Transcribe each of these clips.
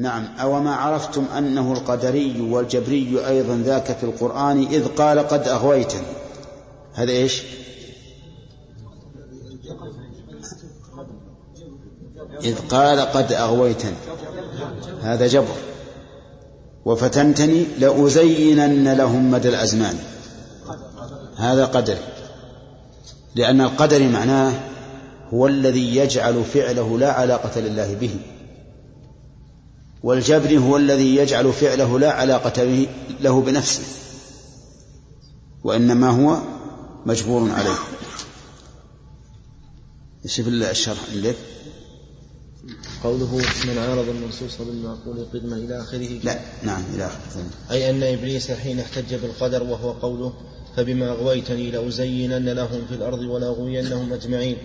نعم. أو ما عرفتم أنه القدري والجبري أيضا ذاك في القرآن إذ قال قد أغويتني. هذا إيش؟ إذ قال قد أغويتني. هذا جبر. وفتنتني لأزينن لهم مدى الأزمان. هذا قدري. لأن القدر معناه هو الذي يجعل فعله لا علاقة لله به. والجبر هو الذي يجعل فعله لا علاقة له بنفسه وإنما هو مجبور عليه. شوف الشرح عندك قوله من عارض النصوص بالمعقول قدما إلى آخره. لا نعم إلى آخره. أي أن إبليس حين احتج بالقدر وهو قوله فبما أغويتني لأزينن لهم في الأرض ولأغوينهم أجمعين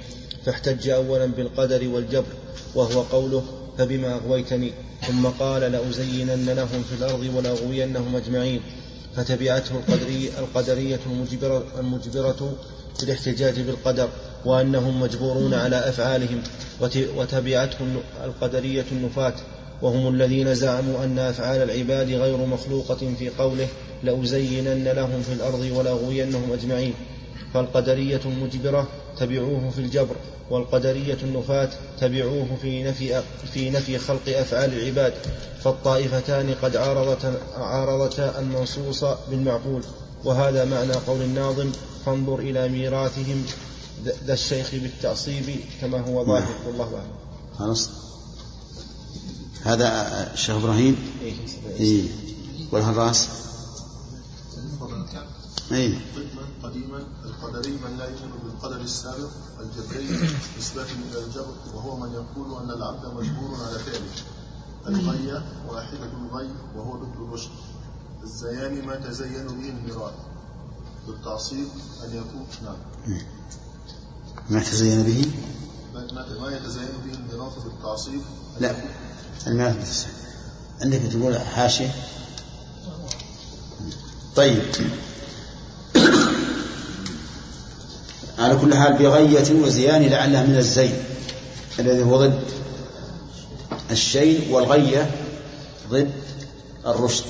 فاحتج أولا بالقدر والجبر وهو قوله فبما أغويتني ثم قال لأزينن لهم في الأرض ولأغوينهم أجمعين. فتبعته القدرية, القدرية المجبرة, المجبرة في الاحتجاج بالقدر وأنهم مجبورون على أفعالهم. وتبعتهم القدرية النفاة وهم الذين زعموا أن أفعال العباد غير مخلوقة في قوله لأزينن لهم في الأرض ولأغوينهم أجمعين. فالقدرية المجبرة تبعوه في الجبر والقدرية النفاة تبعوه في نفي, في نفي خلق أفعال العباد. فالطائفتان قد عارضتا عارضتا المنصوص بالمعقول. وهذا معنى قول الناظم فانظر إلى ميراثهم ذا الشيخ بالتعصيب كما هو ظاهر. نعم. والله أعلم. خلاص. هذا الشيخ إبراهيم؟ إيه, إيه. إيه؟ قديما القدري من لا يؤمن بالقدر السابق الجبري نسبة إلى الجبر وهو من يقول أن العبد مجبور على فعله. الغي واحدة الغي وهو ضد الرشد. الزيان ما تزين به الميراث بالتعصيب أن يكون نعم. ما تزين به؟ ما يتزين به الميراث بالتعصيب لا. الميراث عندك تقول حاشية؟ طيب. على كل حال بغية وزيان لعلها من الزين. الذي هو ضد الشيء والغية ضد الرشد.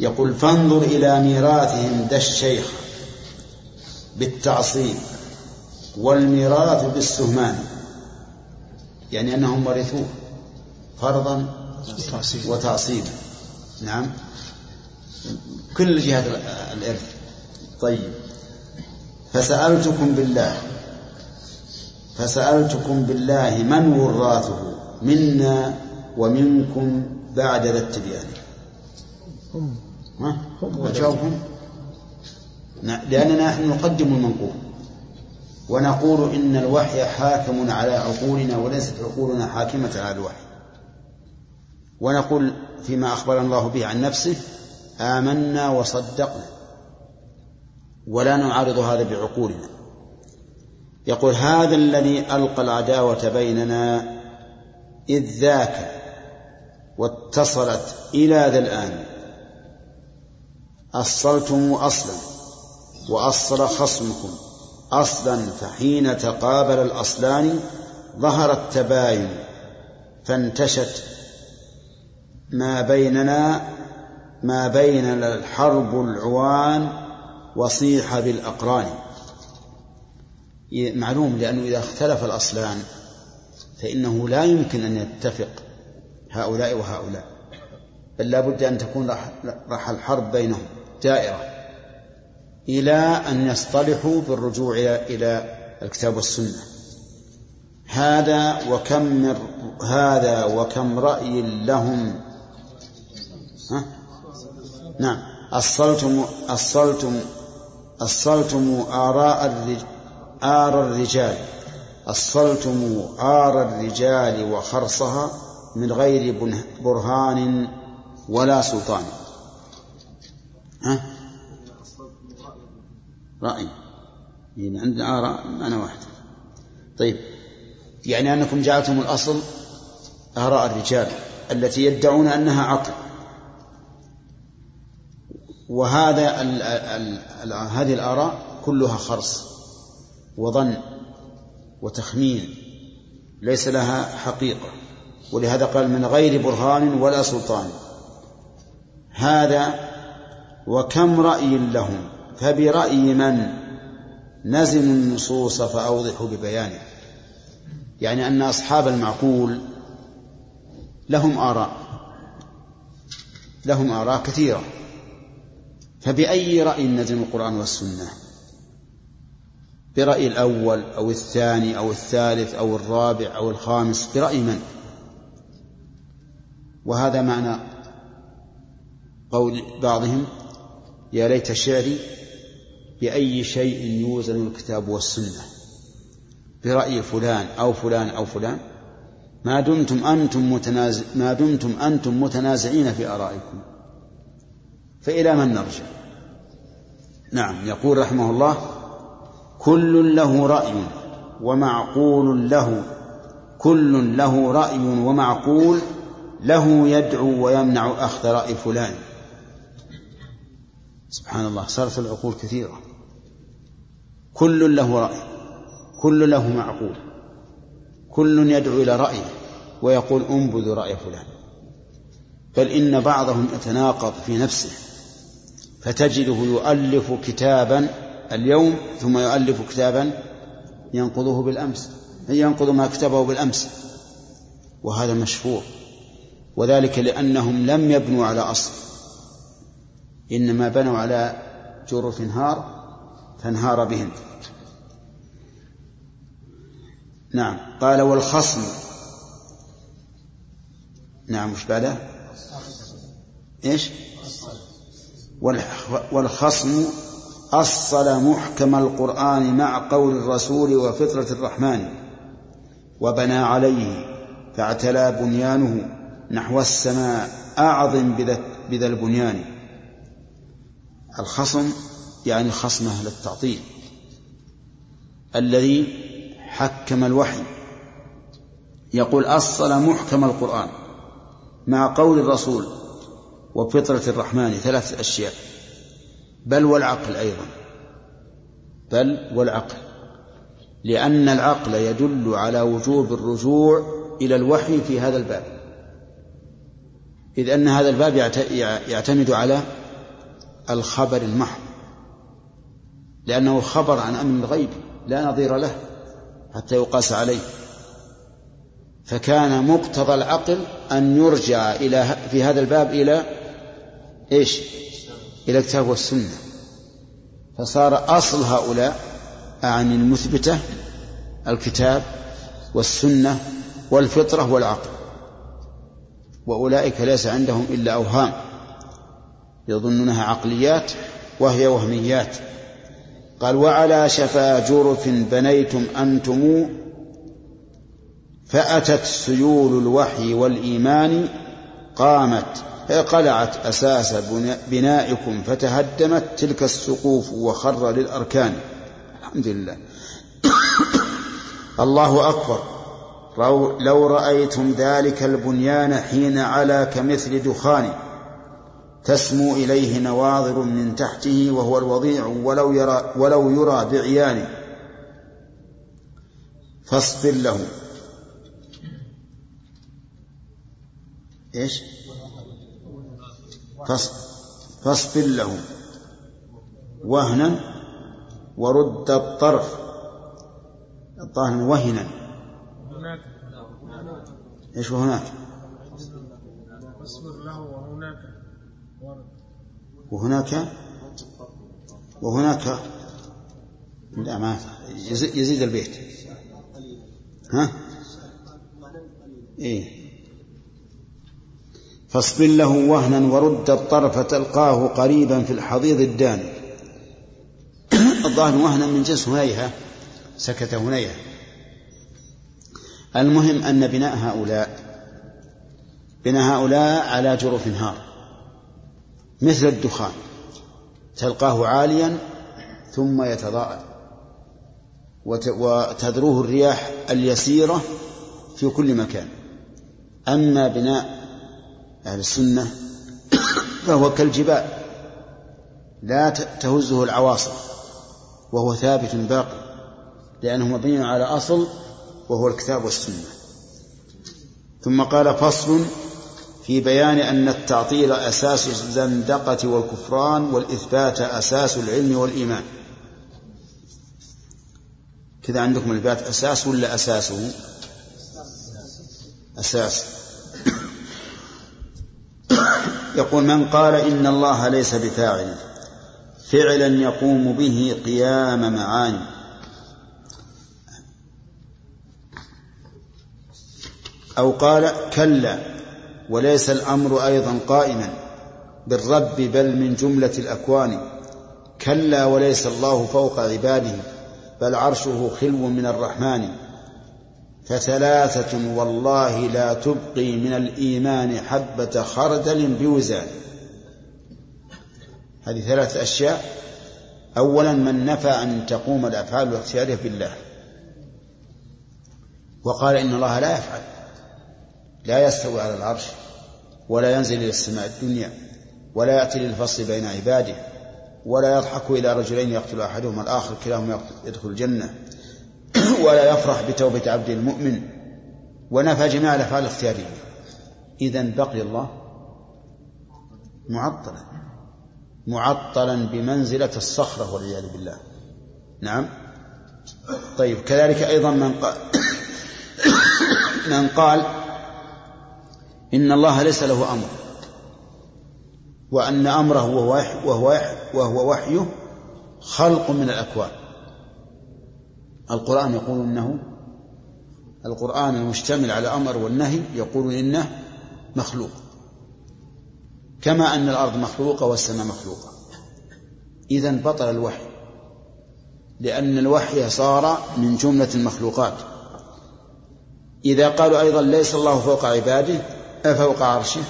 يقول فانظر إلى ميراثهم ذا الشيخ بالتعصيب والميراث بالسهمان. يعني أنهم ورثوه فرضا وتعصيبا نعم. كل جهات الإرث. طيب. فسألتكم بالله فسألتكم بالله من وراثه منا ومنكم بعد ذا التبيان. هم لأننا نحن نقدم المنقول. ونقول إن الوحي حاكم على عقولنا وليست عقولنا حاكمة على الوحي. ونقول فيما أخبر الله به عن نفسه آمنا وصدقنا. ولا نعارض هذا بعقولنا. يقول هذا الذي ألقى العداوة بيننا إذ ذاك واتصلت إلى ذا الآن. أصلتم أصلا وأصل خصمكم. أصلا فحين تقابل الأصلان ظهر التباين فانتشت ما بيننا ما بيننا الحرب العوان وصيح بالأقران. معلوم لأنه إذا اختلف الأصلان فإنه لا يمكن أن يتفق هؤلاء وهؤلاء. بل لا بد أن تكون راح الحرب بينهم دائرة إلى أن يصطلحوا بالرجوع إلى الكتاب والسنة. هذا وكم من هذا وكم رأي لهم. ها؟ نعم. أصلتم أصلتم أصلتم آراء آر الرجال. أصلتم آر الرجال وخرصها من غير برهان ولا سلطان. ها؟ رأي. يعني عندنا آراء معنى واحدة طيب. يعني أنكم جعلتم الأصل آراء الرجال التي يدعون أنها عقل. وهذا ال ال ال هذه الآراء كلها خرص وظن وتخمين ليس لها حقيقة ولهذا قال من غير برهان ولا سلطان. هذا وكم رأي لهم؟ فبرأي من؟ نزلوا النصوص فأوضحوا ببيانه. يعني أن أصحاب المعقول لهم آراء لهم آراء كثيرة. فبأي رأي نزل القرآن والسنة؟ برأي الأول أو الثاني أو الثالث أو الرابع أو الخامس برأي من؟ وهذا معنى قول بعضهم يا ليت شعري بأي شيء يوزن الكتاب والسنة. برأي فلان أو فلان أو فلان ما دمتم أنتم متنازع ما دمتم أنتم متنازعين في آرائكم. فإلى من نرجع؟ نعم يقول رحمه الله كل له رأي ومعقول له كل له رأي ومعقول له يدعو ويمنع أخذ رأي فلان. سبحان الله صارت العقول كثيرة. كل له رأي كل له معقول كل يدعو إلى رأيه ويقول انبذ رأي فلان. بل إن بعضهم يتناقض في نفسه. فتجده يؤلف كتابا اليوم ثم يؤلف كتابا ينقضه بالأمس ينقض ما كتبه بالأمس. وهذا مشهور وذلك لأنهم لم يبنوا على أصل. إنما بنوا على جرف انهار فانهار بهم. نعم. قال والخصم. نعم وش بعده؟ إيش؟ والخصم أصل محكم القرآن مع قول الرسول وفطرة الرحمن وبنى عليه فاعتلى بنيانه نحو السماء أعظم بذا البنيان. الخصم يعني الخصم أهل التعطيل الذي حكم الوحي. يقول أصل محكم القرآن مع قول الرسول وفطرة الرحمن ثلاث أشياء. بل والعقل أيضا. بل والعقل. لأن العقل يدل على وجوب الرجوع إلى الوحي في هذا الباب. إذ أن هذا الباب يعتمد على الخبر المحض. لأنه خبر عن أمر الغيب لا نظير له حتى يقاس عليه. فكان مقتضى العقل أن يرجع إلى في هذا الباب إلى إيش؟ إلى الكتاب والسنة. فصار أصل هؤلاء عن المثبتة الكتاب والسنة والفطرة والعقل. وأولئك ليس عندهم إلا أوهام يظنونها عقليات وهي وهميات. قال وعلى شفا جرف بنيتم أنتم فأتت سيول الوحي والإيمان قامت قلعت أساس بنائكم فتهدمت تلك السقوف وخر للأركان. الحمد لله. الله أكبر. لو رأيتم ذلك البنيان حين علا كمثل دخان تسمو إليه نواظر من تحته وهو الوضيع ولو يرى ولو يرى بعيان. فاصبر له إيش؟ فاصبر له وهنا ورد الطرف. الظاهر وهنا. إيش وهناك له وهناك وهناك؟ وهناك. لا ما يزيد البيت. ها؟ إيه. فاصبر له وهنا ورد الطرف تلقاه قريبا في الحضيض الداني. الظاهر وهنا من جنس هنيهة سكت هنيهة المهم أن بناء هؤلاء بناء هؤلاء على جرف نهار مثل الدخان تلقاه عاليا ثم يتضاءل وتذروه الرياح اليسيرة في كل مكان. أما بناء أهل السنة فهو كالجبال لا تهزه العواصف وهو ثابت باقي لأنه مبني على أصل وهو الكتاب والسنة. ثم قال فصل في بيان أن التعطيل أساس الزندقة والكفران والإثبات أساس العلم والإيمان. كذا عندكم الإثبات أساس ولا أساسه؟ أساس. يقول من قال إن الله ليس بفاعل فعلا يقوم به قيام معاني. أو قال كلا وليس الأمر أيضا قائما بالرب بل من جملة الأكوان. كلا وليس الله فوق عباده بل عرشه خلو من الرحمن. فثلاثة والله لا تبقي من الإيمان حبة خردل بوزان. هذه ثلاثة أشياء. أولا من نفى أن تقوم الأفعال الاختيارية بالله. وقال إن الله لا يفعل لا يستوي على العرش ولا ينزل إلى السماء الدنيا ولا يأتي للفصل بين عباده ولا يضحك إلى رجلين يقتل أحدهما الآخر كلاهما يدخل الجنة. ولا يفرح بتوبة عبد المؤمن ونفى جميع الأفعال الاختيارية. إذا بقي الله معطلا معطلا بمنزلة الصخرة والعياذ بالله. نعم. طيب كذلك أيضا من قال من قال إن الله ليس له أمر وأن أمره وهو وهو وحيه خلق من الأكوان. القرآن يقول إنه القرآن المشتمل على الأمر والنهي يقول إنه مخلوق. كما أن الأرض مخلوقة والسماء مخلوقة. إذا بطل الوحي. لأن الوحي صار من جملة المخلوقات. إذا قالوا أيضا ليس الله فوق عباده فوق عرشه؟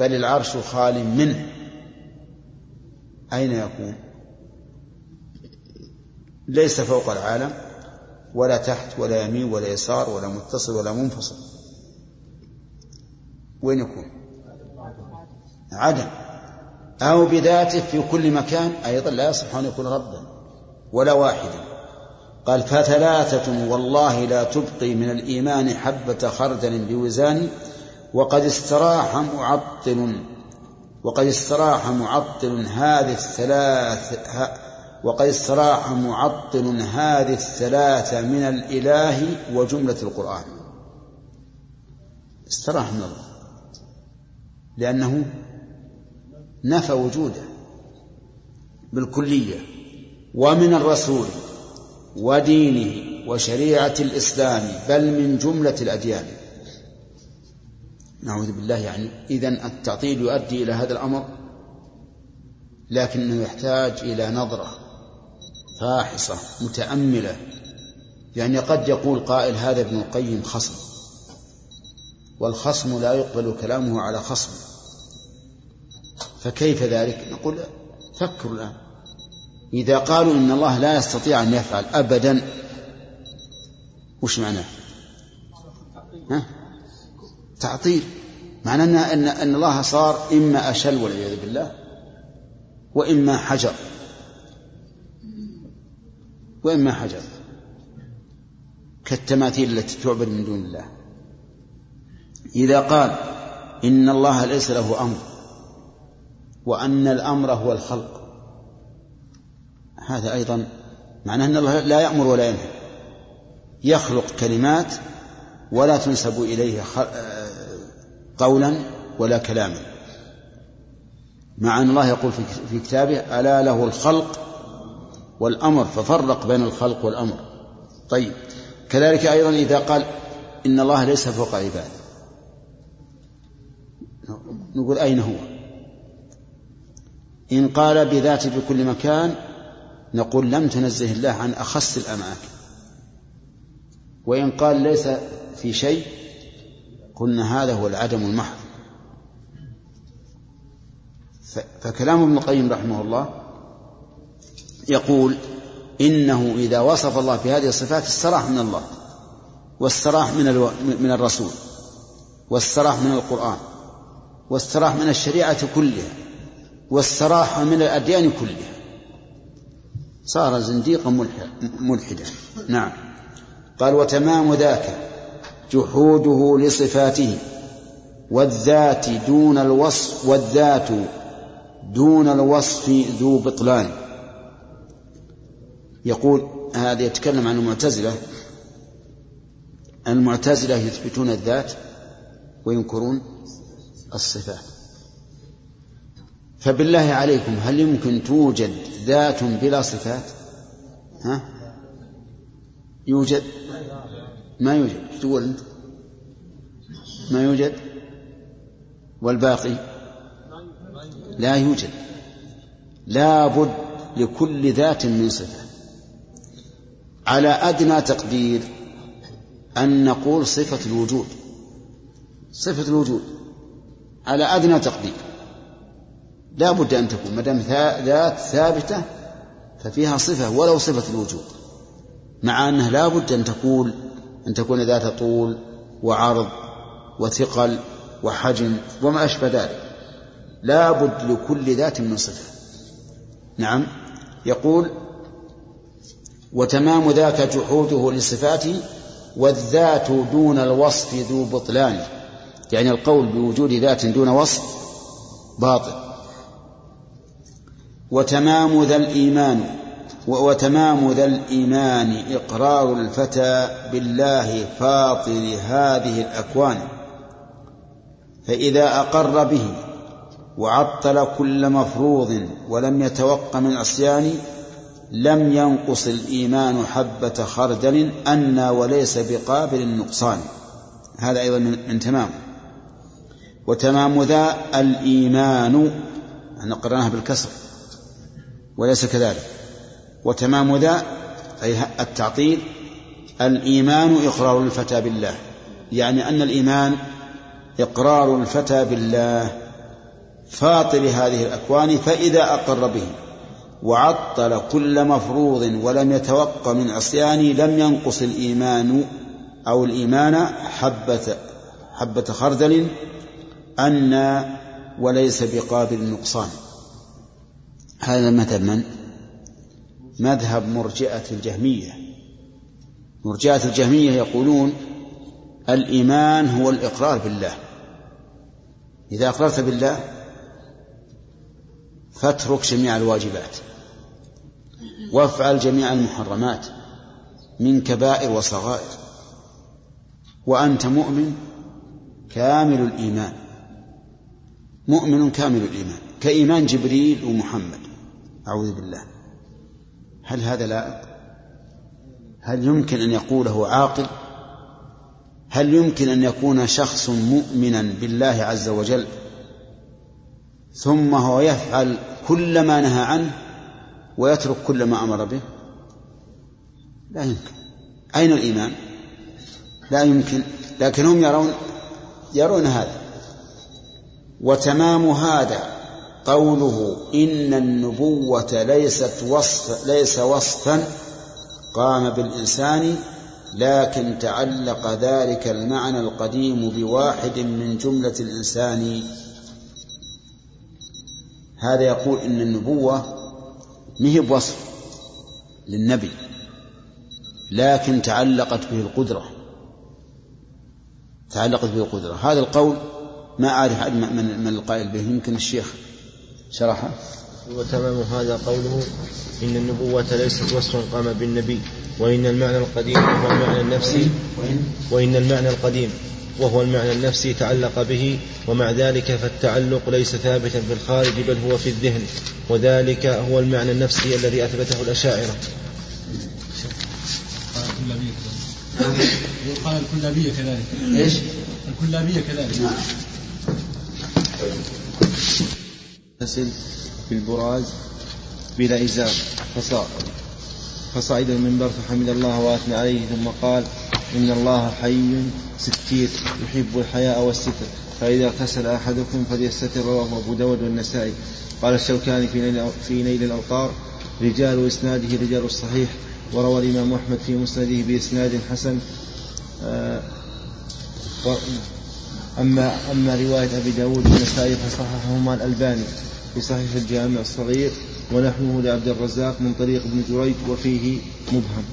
بل العرش خال منه. أين يكون؟ ليس فوق العالم ولا تحت ولا يمين ولا يسار ولا متصل ولا منفصل. وين يكون؟ عدم. أو بذاته في كل مكان أيضا لا يصح أن يكون ربا ولا واحدا. قال فثلاثة والله لا تبقي من الإيمان حبة خردل بوزان وقد استراح معطل وقد استراح معطل هذه الثلاث وقد استراح معطل هذه الثلاثة من الإله وجملة القرآن. استراح من الله. لأنه نفى وجوده بالكلية ومن الرسول ودينه وشريعة الإسلام بل من جملة الأديان. نعوذ بالله يعني إذا التعطيل يؤدي إلى هذا الأمر لكنه يحتاج إلى نظرة. فاحصة متأملة. يعني قد يقول قائل هذا ابن القيم خصم. والخصم لا يقبل كلامه على خصم. فكيف ذلك؟ نقول فكروا الآن. إذا قالوا إن الله لا يستطيع أن يفعل أبدا وش معناه؟ ها؟ تعطيل. معناه أن, أن, الله صار إما أشل والعياذ بالله وإما حجر. وإما حجر كالتماثيل التي تعبد من دون الله. إذا قال إن الله ليس له أمر وأن الأمر هو الخلق هذا أيضا معناه أن الله لا يأمر ولا ينهى. يخلق كلمات ولا تنسب إليه قولا ولا كلاما. مع أن الله يقول في كتابه ألا له الخلق والأمر ففرق بين الخلق والأمر. طيب كذلك أيضا إذا قال إن الله ليس فوق عباده. نقول أين هو؟ إن قال بذاته في كل مكان نقول لم تنزه الله عن أخص الأماكن. وإن قال ليس في شيء قلنا هذا هو العدم المحض. فكلام ابن القيم رحمه الله يقول إنه إذا وصف الله بهذه الصفات استراح من الله واستراح من ألو... من الرسول واستراح من القرآن واستراح من الشريعة كلها واستراح من الأديان كلها. صار زنديقا ملحدا. نعم. قال وتمام ذاك جحوده لصفاته والذات دون الوصف والذات دون الوصف ذو بطلان. يقول هذا يتكلم عن المعتزلة. المعتزلة يثبتون الذات وينكرون الصفات. فبالله عليكم هل يمكن توجد ذات بلا صفات؟ ها؟ يوجد؟ ما يوجد. تقول أنت؟ ما يوجد؟ والباقي؟ لا يوجد. لا بد لكل ذات من صفة على أدنى تقدير أن نقول صفة الوجود. صفة الوجود على أدنى تقدير. لا بد أن تكون ما دام ذات ثابتة ففيها صفة ولو صفة الوجود. مع أنها لا بد أن تكون أن تكون ذات طول وعرض وثقل وحجم وما أشبه ذلك. لا بد لكل ذات من صفة. نعم. يقول وتمام ذاك جحوده لصفاته والذات دون الوصف ذو بطلان. يعني القول بوجود ذات دون وصف باطل. وتمام ذا الإيمان وتمام ذا الإيمان إقرار الفتى بالله فاطر هذه الأكوان. فإذا أقر به وعطل كل مفروض ولم يتوق من عصيان لم ينقص الإيمان حبة خردل أنى وليس بقابل النقصان. هذا أيضا من تمام. وتمام ذا الإيمان إحنا قرأناها بالكسر وليس كذلك. وتمام ذا أي التعطيل الإيمان إقرار الفتى بالله. يعني أن الإيمان إقرار الفتى بالله فاطر هذه الأكوان فإذا أقر به. وعطل كل مفروض ولم يتوق من عصيان لم ينقص الإيمان أو الإيمان حبة حبة خردل أن وليس بقابل النقصان هذا مذهب من؟ مذهب مرجئة الجهمية. مرجئة الجهمية يقولون الإيمان هو الإقرار بالله. إذا أقررت بالله فاترك جميع الواجبات. وافعل جميع المحرمات من كبائر وصغائر. وأنت مؤمن كامل الإيمان. مؤمن كامل الإيمان. كإيمان جبريل ومحمد. أعوذ بالله. هل هذا لائق هل يمكن أن يقوله عاقل؟ هل يمكن أن يكون شخص مؤمنا بالله عز وجل ثم هو يفعل كل ما نهى عنه ويترك كل ما أمر به؟ لا يمكن. أين الإيمان؟ لا يمكن. لكن هم يرون يرون هذا. وتمام هذا قوله إن النبوة ليست وصف ليس وصفا قام بالإنسان لكن تعلق ذلك المعنى القديم بواحد من جملة الإنسان. هذا يقول إن النبوة مهي بوصف للنبي لكن تعلقت به القدرة. تعلقت به القدرة. هذا القول ما أعرف من من القائل به. يمكن الشيخ شرحه. وتمام هذا قوله إن النبوة ليست وصفا قام بالنبي وإن المعنى القديم وهو المعنى النفسي وإن المعنى القديم. وهو المعنى النفسي تعلق به ومع ذلك فالتعلق ليس ثابتا في الخارج بل هو في الذهن. وذلك هو المعنى النفسي الذي أثبته الأشاعرة. قال الكلابية كذلك. إيش؟ الكلابية كذلك. نعم يغتسل في البراز بلا إزار. فصعد المنبر فحمد الله وأثنى عليه ثم قال إن الله حي ستير يحب الحياء والستر فإذا اغتسل أحدكم فليستتر رواه أبو داود والنسائي قال الشوكاني في نيل, في نيل الأوطار رجال إسناده رجال الصحيح وروى الإمام أحمد في مسنده بإسناد حسن آه، أما أما رواية أبي داود والنسائي فصححهما الألباني في صحيح الجامع الصغير ونحوه لعبد الرزاق من طريق ابن جريج وفيه مبهم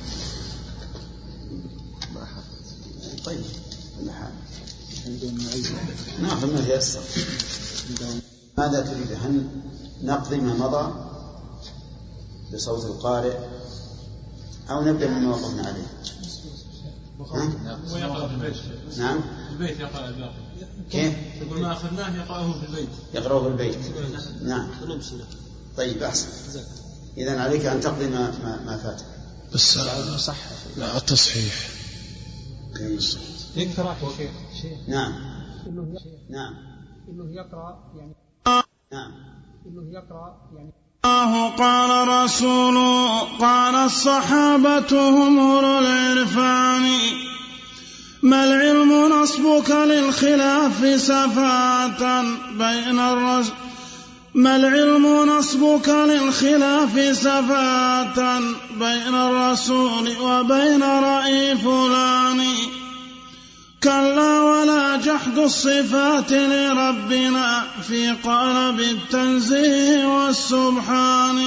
طيب ناخذ ما تيسر ماذا تريد؟ هل نقضي ما مضى بصوت القارئ أو نبدأ مما وقفنا عليه؟ ويقرأ في البيت. نعم؟ في البيت يقرأ الباقي كيف؟ يقول ما أخذناه يقرأه في البيت. يقرأه في البيت. نعم. طيب أحسن. إذا عليك أن تقضي ما, ما, ما فات. بس صح. لا التصحيح. يقرأ يا شيخ. نعم. إنه نعم. إنه يقرأ يعني نعم. إنه يقرأ يعني الله قال رسول قال الصحابة هم أولو العرفان ما العلم نصبك للخلاف سفاة بين الرسول ما العلم نصبك للخلاف سفاة بين الرسول وبين رأي فلان؟ كلا ولا جحد الصفات لربنا في قلب التنزيه والسبحان.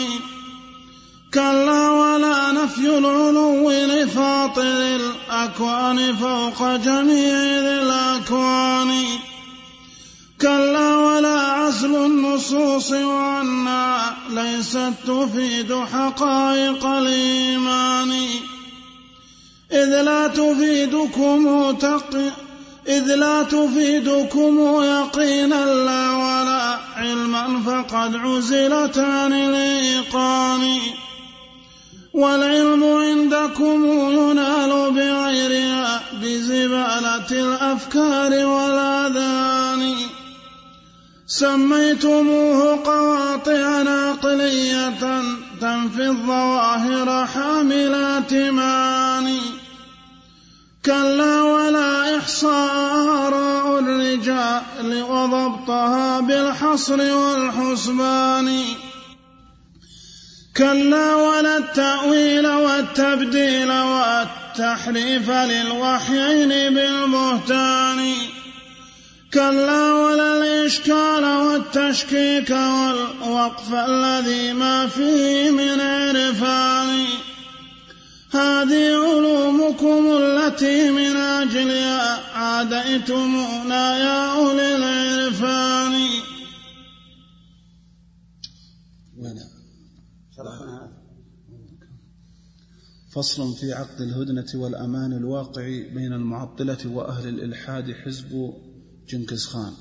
كلا ولا نفي العلو لفاطر الأكوان فوق جميع ذي الأكوان. كلا ولا عزل النصوص وأنها ليست تفيد حقائق الإيمان. إذ لا تفيدكم تق إذ لا تفيدكم يقينا لا ولا علما فقد عزلت عن الإيقان. والعلم عندكم ينال بغيرها بزبالة الأفكار والآذان. سميتموه قواطعا عقلية تنفي الظواهر حاملات معاني كلا ولا إحصاء آراء الرجال وضبطها بالحصر والحسبان. كلا ولا التأويل والتبديل والتحريف للوحيين بالبهتان. كلا ولا الإشكال والتشكيك والوقف الذي ما فيه من عرفان. هذه علومكم التي من أجلها عاديتمونا يا أولي العرفان. فصل في عقد الهدنة والأمان الواقع بين المعطلة وأهل الإلحاد حزب جنكز خان.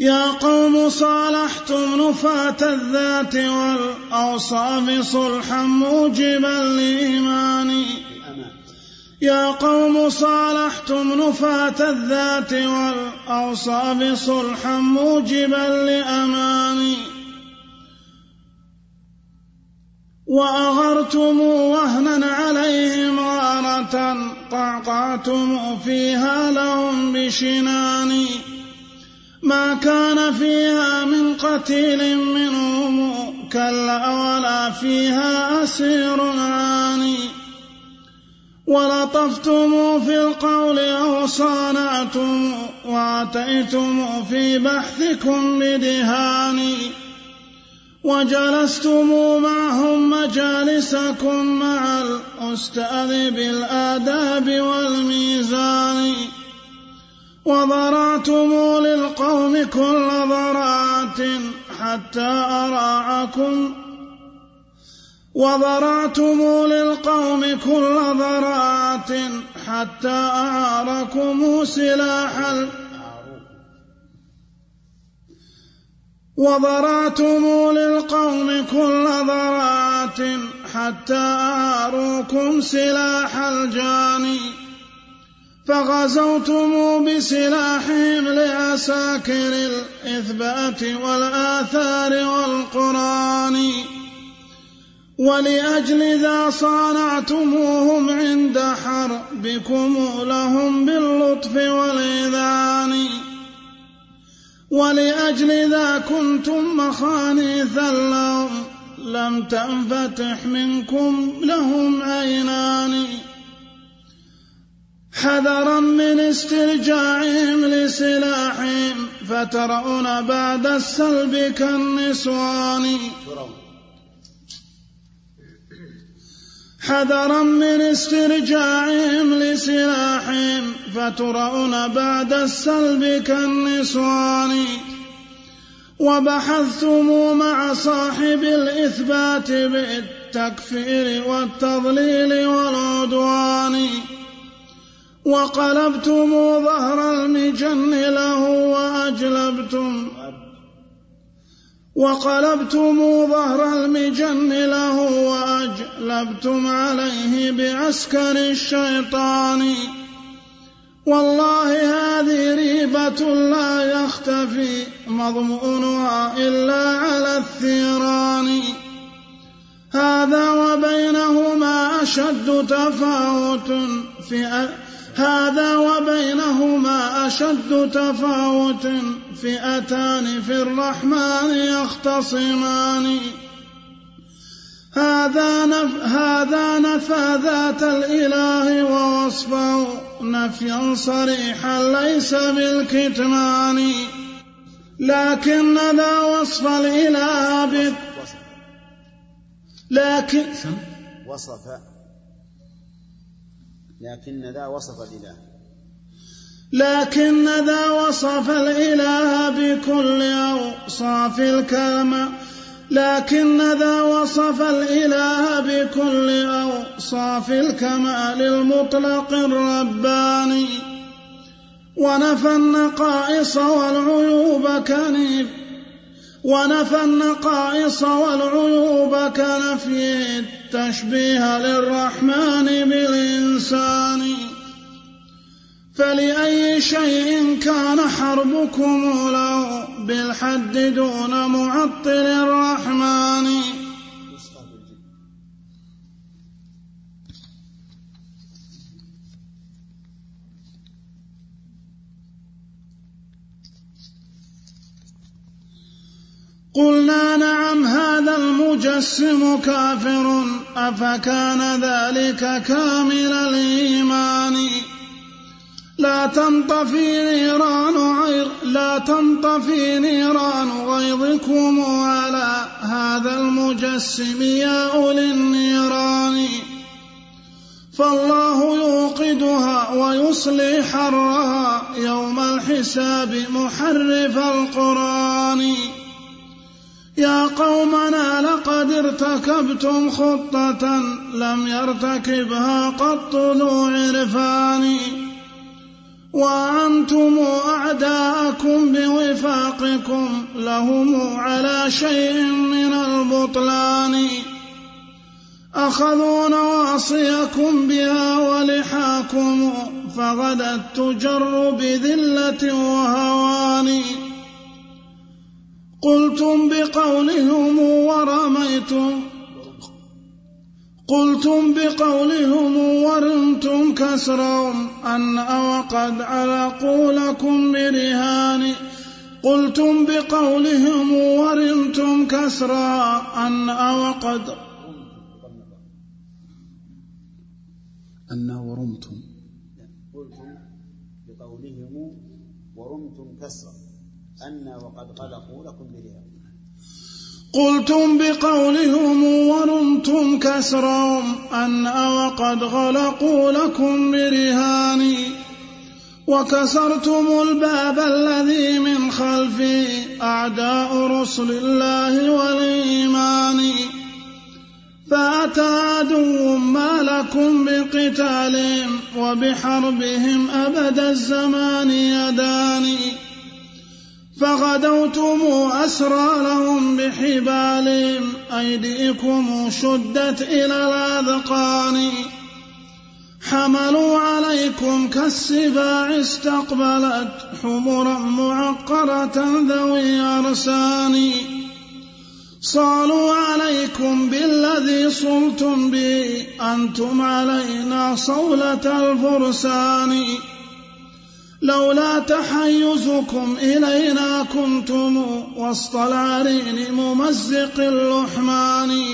يا قوم صالحتم نفاة الذات والأوصاف صلحا موجبا لإيماني. يا قوم صالحتم نفاة الذات والأوصاف صلحا موجبا لأماني. وأغرتم وهنا عليهم غارة قعقعتم فيها لهم بشنان ما كان فيها من قتيل منهم كلا ولا فيها أسير عاني. ولطفتم في القول أو صانعتم وأتيتم في بحثكم بدهان وجلستم معهم مجالسكم مع الأستاذ بالآداب والميزان. وضرعتم للقوم كل ضرعات حتى أراعكم وضرعتم للقوم كل ضرعات حتى أعاركم سلاح وضرعتم للقوم كل ضرعات حتى أعاروكم سلاح الجاني. فغزوتم بسلاحهم لعساكر الإثبات والآثار والقرآن ولأجل ذا صانعتموهم عند حربكم لهم باللطف والإذعان ولأجل ذا كنتم مخانيثا لهم لم تنفتح منكم لهم عينان حذرا من استرجاعهم لسلاحهم فترون بعد السلب كالنسوان. حذرا من استرجاعهم لسلاحهم فترون بعد السلب كالنسوان. وبحثتم مع صاحب الإثبات بالتكفير والتضليل والعدوان. وقلبتم ظهر المجن له وأجلبتم وقلبتم ظهر المجن له وأجلبتم عليه بعسكر الشيطان. والله هذه ريبة لا يختفي مضمونها إلا على الثيران. هذا وبينهما أشد تفاوت في هذا وبينهما أشد تفاوت. فئتان في الرحمن يختصمان. هذا نف هذا نفى ذات الإله ووصفه. نفيا صريحا ليس بالكتمان. لكن ذا وصف الإله بك لكن وصف لكن ذا وصف الإله. لكن ذا وصف الإله بكل أوصاف الكمال لكن ذا وصف الإله بكل أوصاف الكمال المطلق الرباني. ونفى النقائص والعيوب كنيف. ونفى النقائص والعيوب كنفي التشبيه للرحمن بالإنسان. فلأي شيء كان حربكم له بالحد دون معطل الرحمن. قلنا نعم هذا المجسم كافر. أفكان ذلك كامل الإيمان؟ لا تنطفي نيران غير لا تنطفي نيران غيظكم على هذا المجسم يا أولي النيران. فالله يوقدها ويصلي حرها يوم الحساب محرف القرآن. يا قومنا لقد ارتكبتم خطة لم يرتكبها قط ذو عرفان. وأنتم أعداءكم بوفاقكم لهم على شيء من البطلان. أخذوا نواصيكم بها ولحاكم فغدت تجر بذلة وهوان. قلتم بقولهم ورميتم قلتم بقولهم ورمتم كسرهم. أن وقد علقوا لكم برهان. قلتم بقولهم ورمتم كسرا. أن وقد أن ورمتم. قلتم بقولهم ورمتم كسرا. أن وقد غلقوا لكم برهان قلتم بقولهم ورمتم كسرهم. أن وقد غلقوا لكم برهان وكسرتم الباب الذي من خلفه أعداء رسل الله والإيمان. فأتى عدو ما لكم بقتالهم. وبحربهم أبد الزمان يداني. فغدوتم أسرى لهم بحبالهم أيديكم شدت إلى الأذقان. حملوا عليكم كالسباع استقبلت حمرا معقرة ذوي أرسان. صالوا عليكم بالذي صلتم به أنتم علينا صولة الفرسان. لولا تحيزكم إلينا كنتم وسط العرين ممزق اللحمان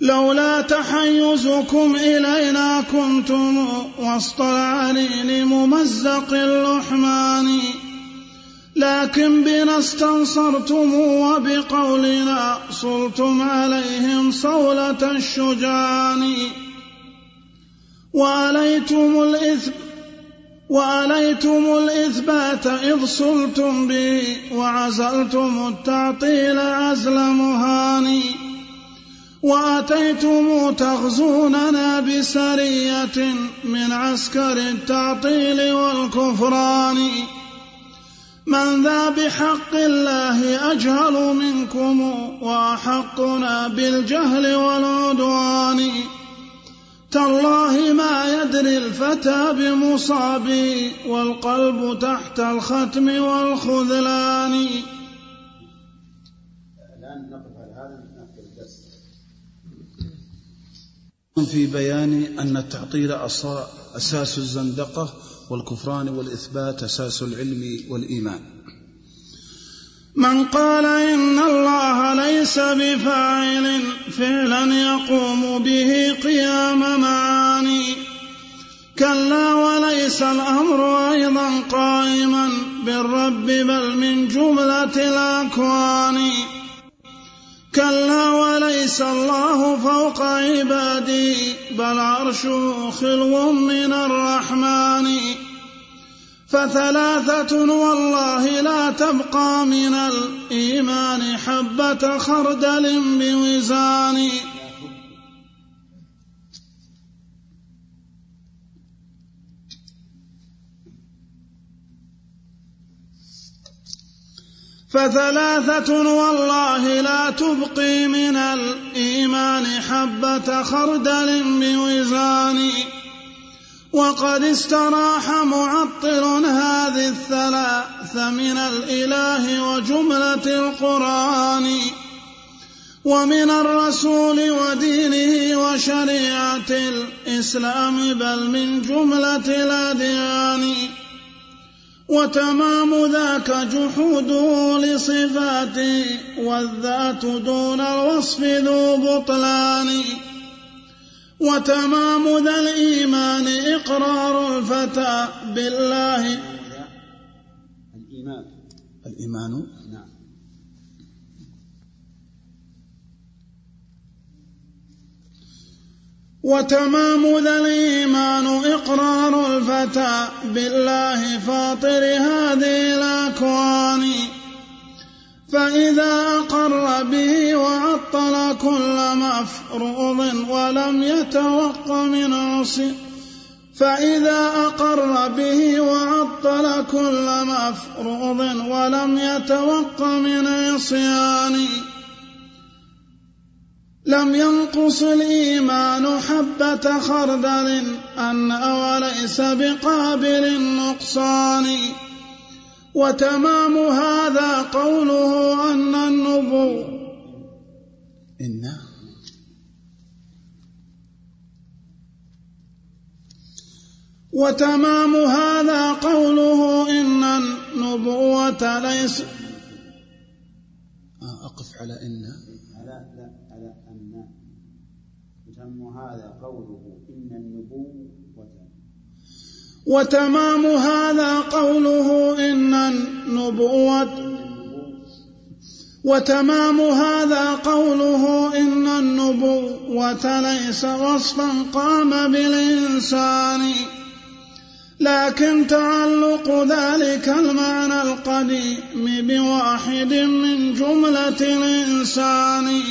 لولا تحيزكم إلينا كنتم وسط العرين ممزق اللحمان. لكن بنا استنصرتم وبقولنا صلتم عليهم صولة الشجعان وأليتم الإثم وأليتم الإثبات إذ صلتم به وعزلتم التعطيل عزل مهاني. وأتيتم تغزوننا بسرية من عسكر التعطيل والكفران. من ذا بحق الله أجهل منكم وأحقنا بالجهل والعدوان. تالله ما يدري الفتى بمصابي والقلب تحت الختم والخذلان. في بيان أن التعطيل أساس الزندقة والكفران والإثبات أساس العلم والإيمان. من قال إن الله ليس بفاعل فعلا يقوم به قيام معاني. كلا وليس الأمر أيضا قائما بالرب بل من جملة الأكوان. كلا وليس الله فوق عبادي بل عرشه خلو من الرحمن. فثلاثة والله لا تبقى من الإيمان حبة خردل بوزان. فثلاثة والله لا تبقي من الإيمان حبة خردل بوزان. وقد استراح معطل هذه الثلاث من الإله وجملة القرآن. ومن الرسول ودينه وشريعة الإسلام بل من جملة الأديان. وتمام ذاك جحوده لصفاته والذات دون الوصف ذو بطلان. وتمام ذا الإيمان إقرار الفتى بالله. الإيمان. الإيمان وتمام ذا الإيمان إقرار الفتى بالله فاطر هذه الأكوان. فإذا أقر به وعطل كل مفروض ولم يتوق من عصي فإذا أقر به وعطل كل مفروض ولم يتوق من عصيان. لم ينقص الإيمان حبة خردل أن وليس بقابل النقصان. وتمام هذا قوله أن النبو إن وتمام هذا قوله إن النبوة ليس آه، أقف على إن على لا على أن يتم هذا قوله إن النبوة وتمام هذا قوله إن النبوة وتمام هذا قوله إن النبوة ليس وصفا قام بالإنسان لكن تعلق ذلك المعنى القديم بواحد من جملة الإنسان.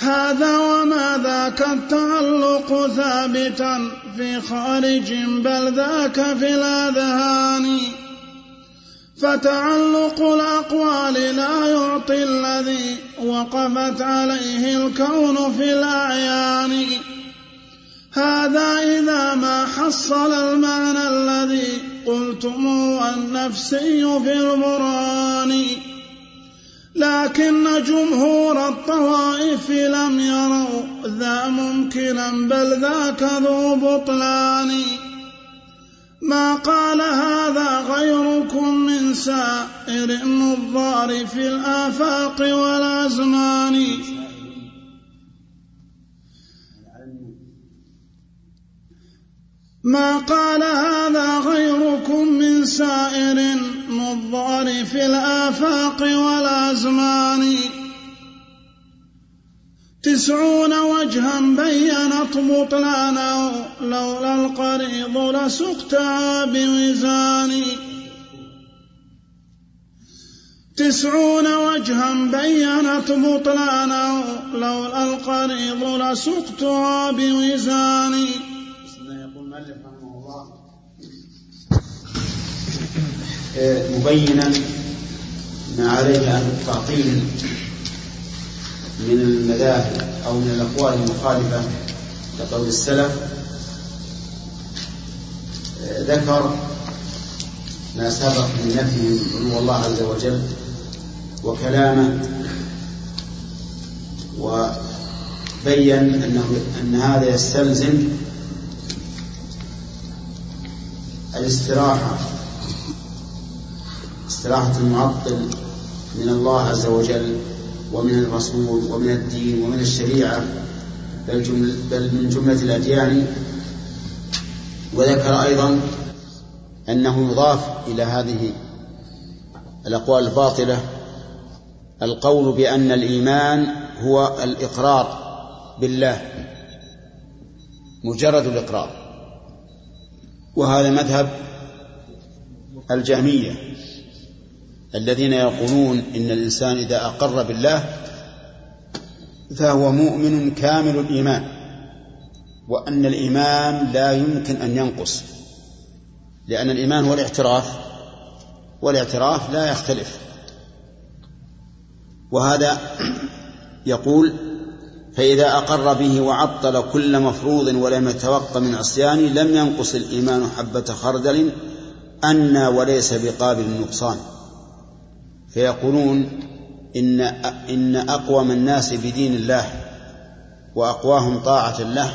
هذا وما ذاك التعلق ثابتا في خارج بل ذاك في الأذهان. فتعلق الأقوال لا يعطي الذي وقفت عليه الكون في الأعيان. هذا إذا ما حصل المعنى الذي قلتم النفسي في البرهان لكن جمهور الطوائف لم يروا ذا ممكنا بل ذاك ذو بطلان. ما قال هذا غيركم من سائر النظار في الآفاق والأزمان. ما قال هذا غيركم من سائر نظار في الآفاق والأزمان. تسعون وجها بينت بطلانه لولا القريض لسقتها بوزان. تسعون وجها بينت بطلانه لولا القريض لسقتها بوزان يقول المؤلف رحمه الله مبينا ما عليه أهل التعطيل من المذاهب أو من الأقوال المخالفة لقول السلف. ذكر ما سبق من نفي علو الله عز وجل وكلامه وبين أنه أن هذا يستلزم الاستراحة استراحة المعطل من الله عز وجل ومن الرسول ومن الدين ومن الشريعة بل, جمل بل من جملة الأديان. وذكر أيضا أنه يضاف إلى هذه الأقوال الباطلة القول بأن الإيمان هو الإقرار بالله مجرد الإقرار. وهذا مذهب الجهمية. الذين يقولون إن الإنسان إذا أقر بالله فهو مؤمن كامل الإيمان وأن الإيمان لا يمكن أن ينقص لأن الإيمان هو الاعتراف والاعتراف لا يختلف. وهذا يقول فإذا أقر به وعطل كل مفروض ولم يتوق من عصيان لم ينقص الإيمان حبة خردل أنى وليس بقابل النقصان فيقولون إن إن أقوم الناس بدين الله وأقواهم طاعة له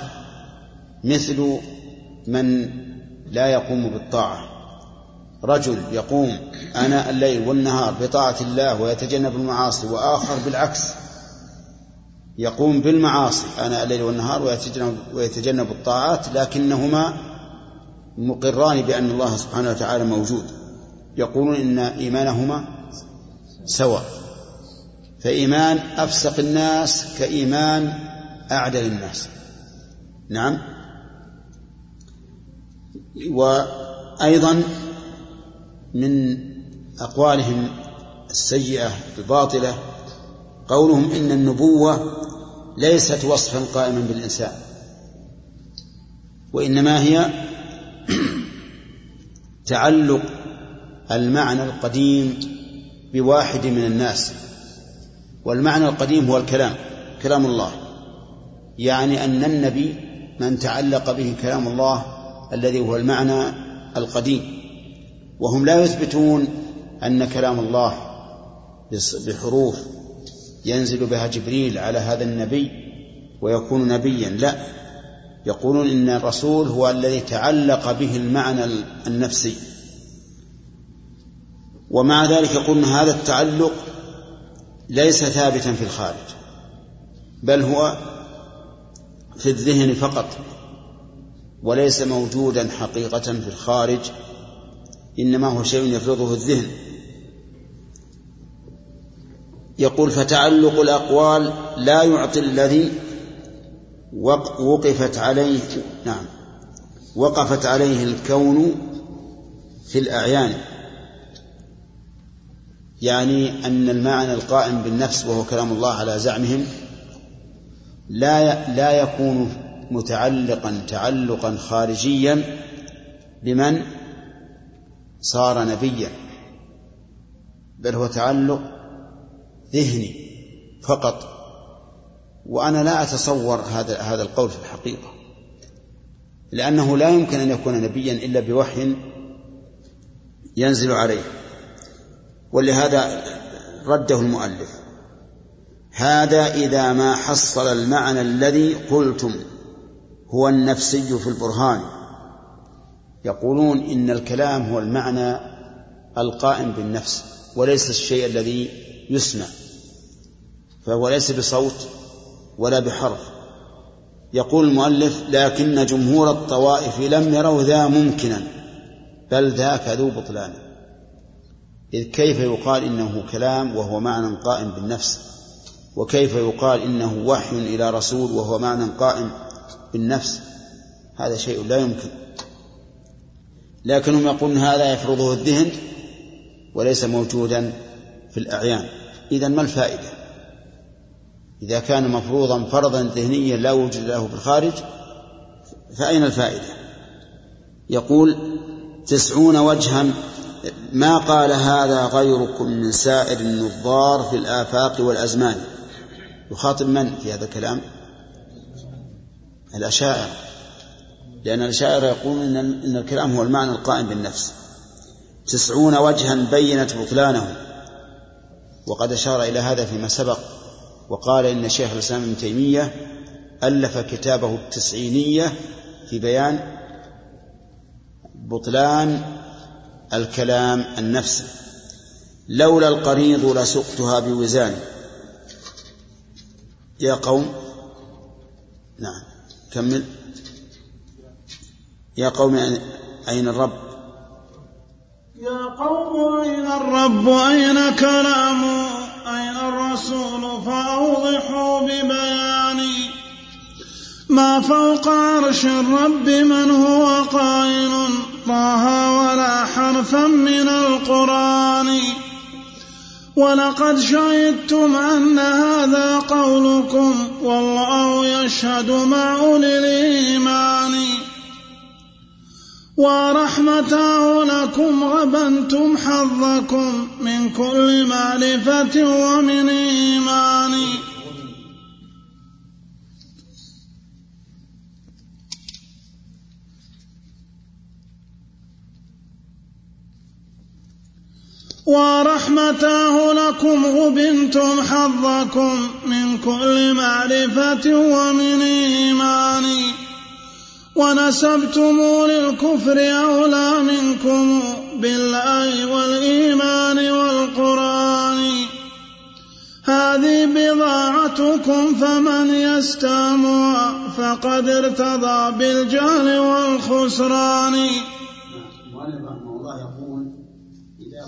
مثل من لا يقوم بالطاعة. رجل يقوم أناء الليل والنهار بطاعة الله ويتجنب المعاصي وآخر بالعكس يقوم بالمعاصي آناء الليل والنهار ويتجنب, ويتجنب الطاعات لكنهما مقران بأن الله سبحانه وتعالى موجود. يقولون إن إيمانهما سواء. فإيمان أفسق الناس كإيمان أعدل الناس. نعم. وأيضا من أقوالهم السيئة الباطلة قولهم إن النبوة ليست وصفا قائما بالإنسان وإنما هي تعلق المعنى القديم بواحد من الناس. والمعنى القديم هو الكلام كلام الله. يعني أن النبي من تعلق به كلام الله الذي هو المعنى القديم. وهم لا يثبتون أن كلام الله بحروف ينزل بها جبريل على هذا النبي ويكون نبيا لا. يقولون إن الرسول هو الذي تعلق به المعنى النفسي. ومع ذلك يقولون هذا التعلق ليس ثابتا في الخارج بل هو في الذهن فقط وليس موجودا حقيقة في الخارج إنما هو شيء يفرضه الذهن. يقول فتعلق الأقوال لا يعطي الذي وقفت عليه نعم وقفت عليه الكون في الأعيان. يعني أن المعنى القائم بالنفس وهو كلام الله على زعمهم لا لا يكون متعلقا تعلقا خارجيا بمن صار نبيا بل هو تعلق ذهني فقط. وأنا لا أتصور هذا هذا القول في الحقيقة لأنه لا يمكن أن يكون نبيا إلا بوحي ينزل عليه. ولهذا رده المؤلف. هذا إذا ما حصل المعنى الذي قلتم هو النفسي في البرهان. يقولون إن الكلام هو المعنى القائم بالنفس وليس الشيء الذي يسمع فهو ليس بصوت ولا بحرف. يقول المؤلف لكن جمهور الطوائف لم يروا ذا ممكنا بل ذاك ذو بطلان. إذ كيف يقال إنه كلام وهو معنى قائم بالنفس؟ وكيف يقال إنه وحي إلى رسول وهو معنى قائم بالنفس؟ هذا شيء لا يمكن. لكنهم يقولون هذا يفرضه الذهن وليس موجودا في الأعيان. إذا ما الفائدة؟ إذا كان مفروضا فرضا ذهنيا لا وجود له في الخارج فأين الفائدة؟ يقول تسعون وجها ما قال هذا غيركم من سائر النظار في الآفاق والأزمان؟ يخاطب من في هذا الكلام؟ الأشاعر. لأن الأشاعر يقولون إن الكلام هو المعنى القائم بالنفس. تسعون وجها بينت بطلانه وقد أشار إلى هذا فيما سبق. وقال إن شيخ الإسلام ابن تيمية ألف كتابه التسعينية في بيان بطلان الكلام النفسي لولا القريض لسقتها بوزان. يا قوم. نعم. كمل. يا قوم أين الرب؟ يا قوم أين الرب؟ أين كلام؟ أين الرسول؟ فأوضحوا ببياني ما فوق عرش الرب من هو قائل؟ طه ولا حرفا من القرآن. ولقد شهدتم أن هذا قولكم والله يشهد مع أولي الإيمان. ورحمته لكم غبنتم حظكم من كل معرفة ومن إيمان. ورحمته لكم غبنتم حظكم من كل معرفة ومن إيمان. ونسبتم للكفر أولى منكم بالله والإيمان والقرآن. هذه بضاعتكم فمن يستامها فقد ارتضى بالجهل والخسران.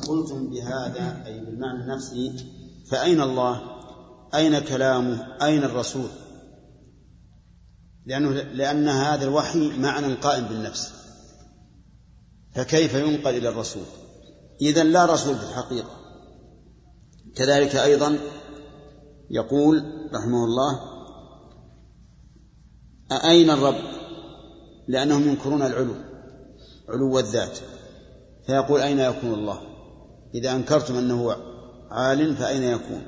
قلتم بهذا أي بالمعنى النفسي فأين الله؟ أين كلامه؟ أين الرسول؟ لأنه لأن هذا الوحي معنى قائم بالنفس فكيف ينقل إلى الرسول إذا لا رسول في الحقيقة كذلك أيضا يقول رحمه الله أين الرب لأنهم ينكرون العلو علو الذات فيقول أين يكون الله إذا أنكرتم أنه عال فأين يكون؟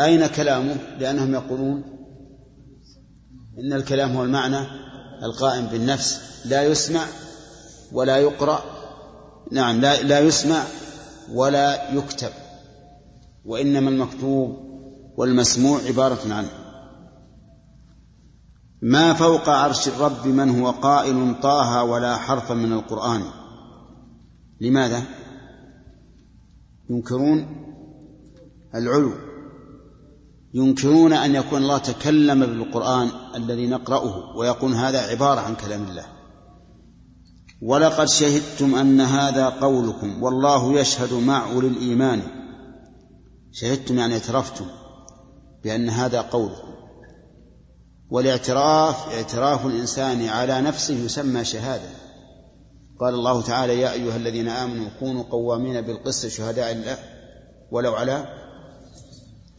أين كلامه؟ لأنهم يقولون إن الكلام هو المعنى القائم بالنفس. لا يسمع ولا يقرأ. نعم لا, لا يسمع ولا يكتب. وإنما المكتوب والمسموع عبارة عنه. ما فوق عرش الرب من هو قائل طه ولا حرفا من القرآن؟ لماذا؟ ينكرون العلو ينكرون أن يكون الله تكلم بالقرآن الذي نقرأه ويقول هذا عبارة عن كلام الله. ولقد شهدتم أن هذا قولكم والله يشهد مع أولي الإيمان. شهدتم يعني اعترفتم بأن هذا قولكم. والاعتراف اعتراف الإنسان على نفسه يسمى شهادة. قال الله تعالى يا أيها الذين آمنوا كونوا قوامين بالقسط شهداء الله ولو على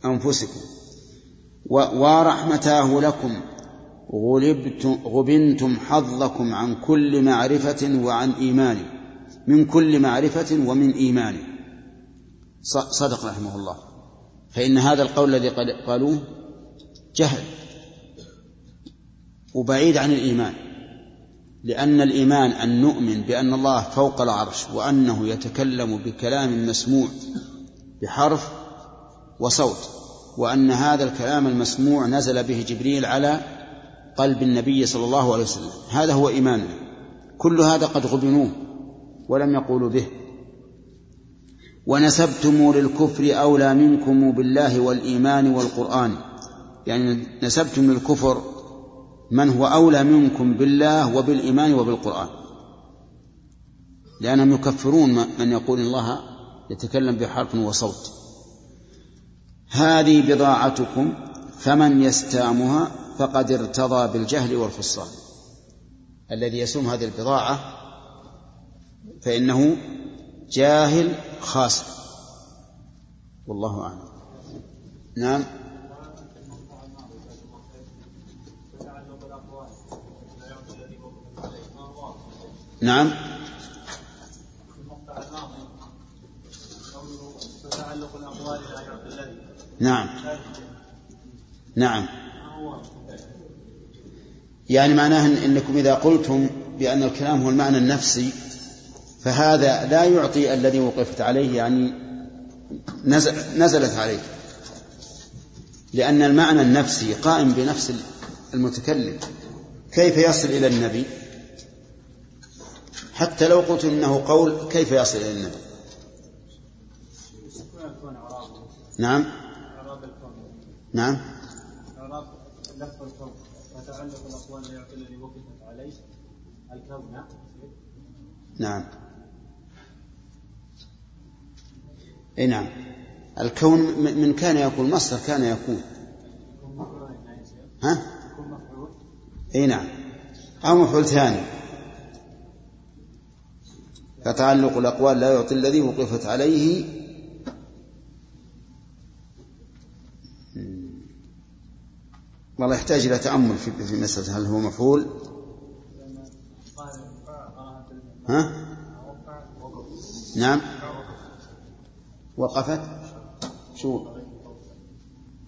أنفسكم ورحمتاه لكم غلبتم غبنتم حظكم عن كل معرفة وعن إيمان من كل معرفة ومن إيمان. صدق رحمه الله. فإن هذا القول الذي قالوه جهل وبعيد عن الإيمان. لأن الإيمان أن نؤمن بأن الله فوق العرش وأنه يتكلم بكلام مسموع بحرف وصوت وأن هذا الكلام المسموع نزل به جبريل على قلب النبي صلى الله عليه وسلم. هذا هو إيماننا. كل هذا قد غبنوه ولم يقولوا به. ونسبتم للكفر أولى منكم بالله والإيمان والقرآن. يعني نسبتم للكفر من هو أولى منكم بالله وبالإيمان وبالقرآن. لأنهم يكفرون من يقول الله يتكلم بحرف وصوت. هذه بضاعتكم فمن يستامها فقد ارتضى بالجهل والخصام الذي يسوم هذه البضاعة فإنه جاهل خاسر. والله أعلم. نعم. نعم. نعم. نعم. يعني معناه إنكم إذا قلتم بأن الكلام هو المعنى النفسي فهذا لا يعطي الذي وقفت عليه يعني نزل نزلت عليه. لأن المعنى النفسي قائم بنفس المتكلم. كيف يصل إلى النبي؟ حتى لو قلت إنه قول كيف يصل إلى النبي؟ نعم. نعم. نعم. إي نعم. الكون من كان يكون مصدر كان يكون. ها؟ إي نعم. أو مفعول ثاني. فتعلق الأقوال لا يعطي الذي وقفت عليه. والله يحتاج إلى تأمل في مسألة هل هو مفعول؟ ها؟ نعم. وقفت؟ شو؟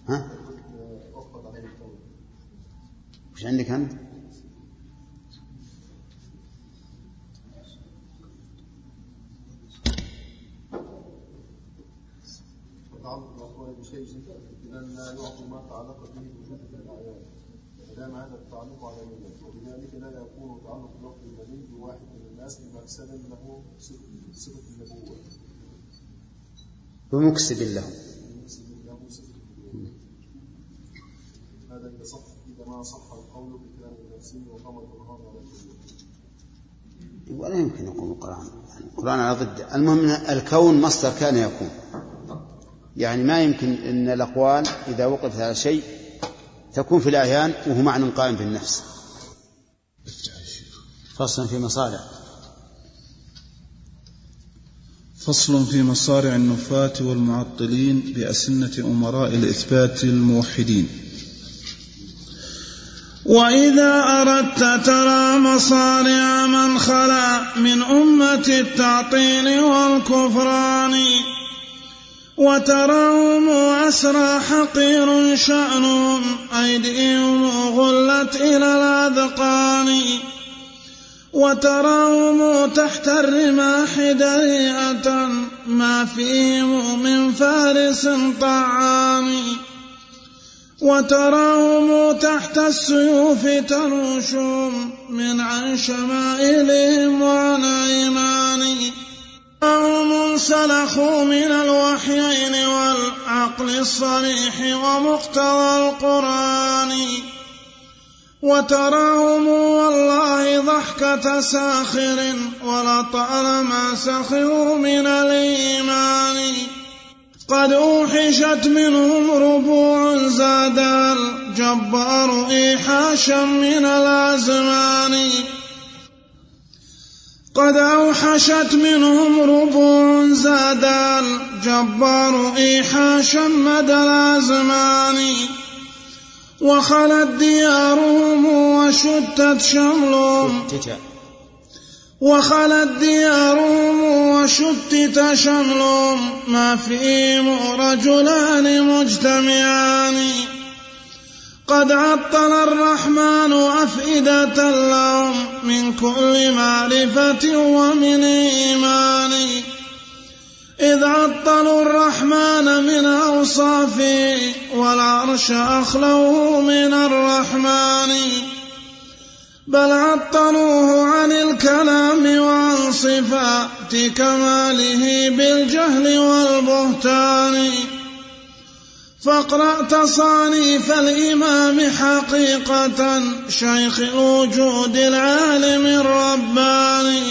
ها؟ وش عندك أنت؟ تعلق الأقوال بشيء إذا لا يعطي ما تعلق به بوجود الأعيان ودام هذا التعلق على نية وبذلك لا يكون تعلق اللفظ النبي بواحد من الناس بمكسب له صفة النبوة. بمكسب له. هذا إذا صح إذا ما صح القول بكلام النفسي وقام القرآن على ولا يمكن يكون القرآن. يعني القرآن على ضد. المهم الكون مصدر كان يكون. يعني ما يمكن أن الأقوال إذا وقفت على شيء تكون في الأعيان وهو معنى قائم بالنفس فصل في مصالح فصل في مصارع النفاة والمعطلين بأسنة أمراء الإثبات الموحدين. وإذا أردت ترى مصارع من خلا من أمة التعطيل والكفران وتراهم أسرى حقير شأنهم أيديهم غلت إلى الأذقان. وتراهم تحت الرماح دريئة ما فيهم من فارس طعان. وتراهم تحت السيوف تنوشهم من عن شمائلهم وعن أيمانهم هم سلخوا من الوحيين والعقل الصريح ومقتضى القرآن. وتراهم والله ضحكة ساخر ولطالما سخروا من الإيمان. قد أوحشت منهم ربوع زاد الجبار إيحاشا من الأزمان. قد أوحشت منهم ربوع زاد الجبار إيحاشا مدى الأزمان وخلت ديارهم وشتت شملهم. وخلت ديارهم وشتت شملهم. ما فيهم رجلان مجتمعان. قد عطل الرحمن أفئدة لهم. من كل معرفة ومن إيمان. إذ عطلوا الرحمن من أوصافه والعرش أخلوه من الرحمن. بل عطلوه عن الكلام وعن صفات كماله بالجهل والبهتان. فاقرأ تصانيف الإمام حقيقة شيخ الوجود العالم الرباني.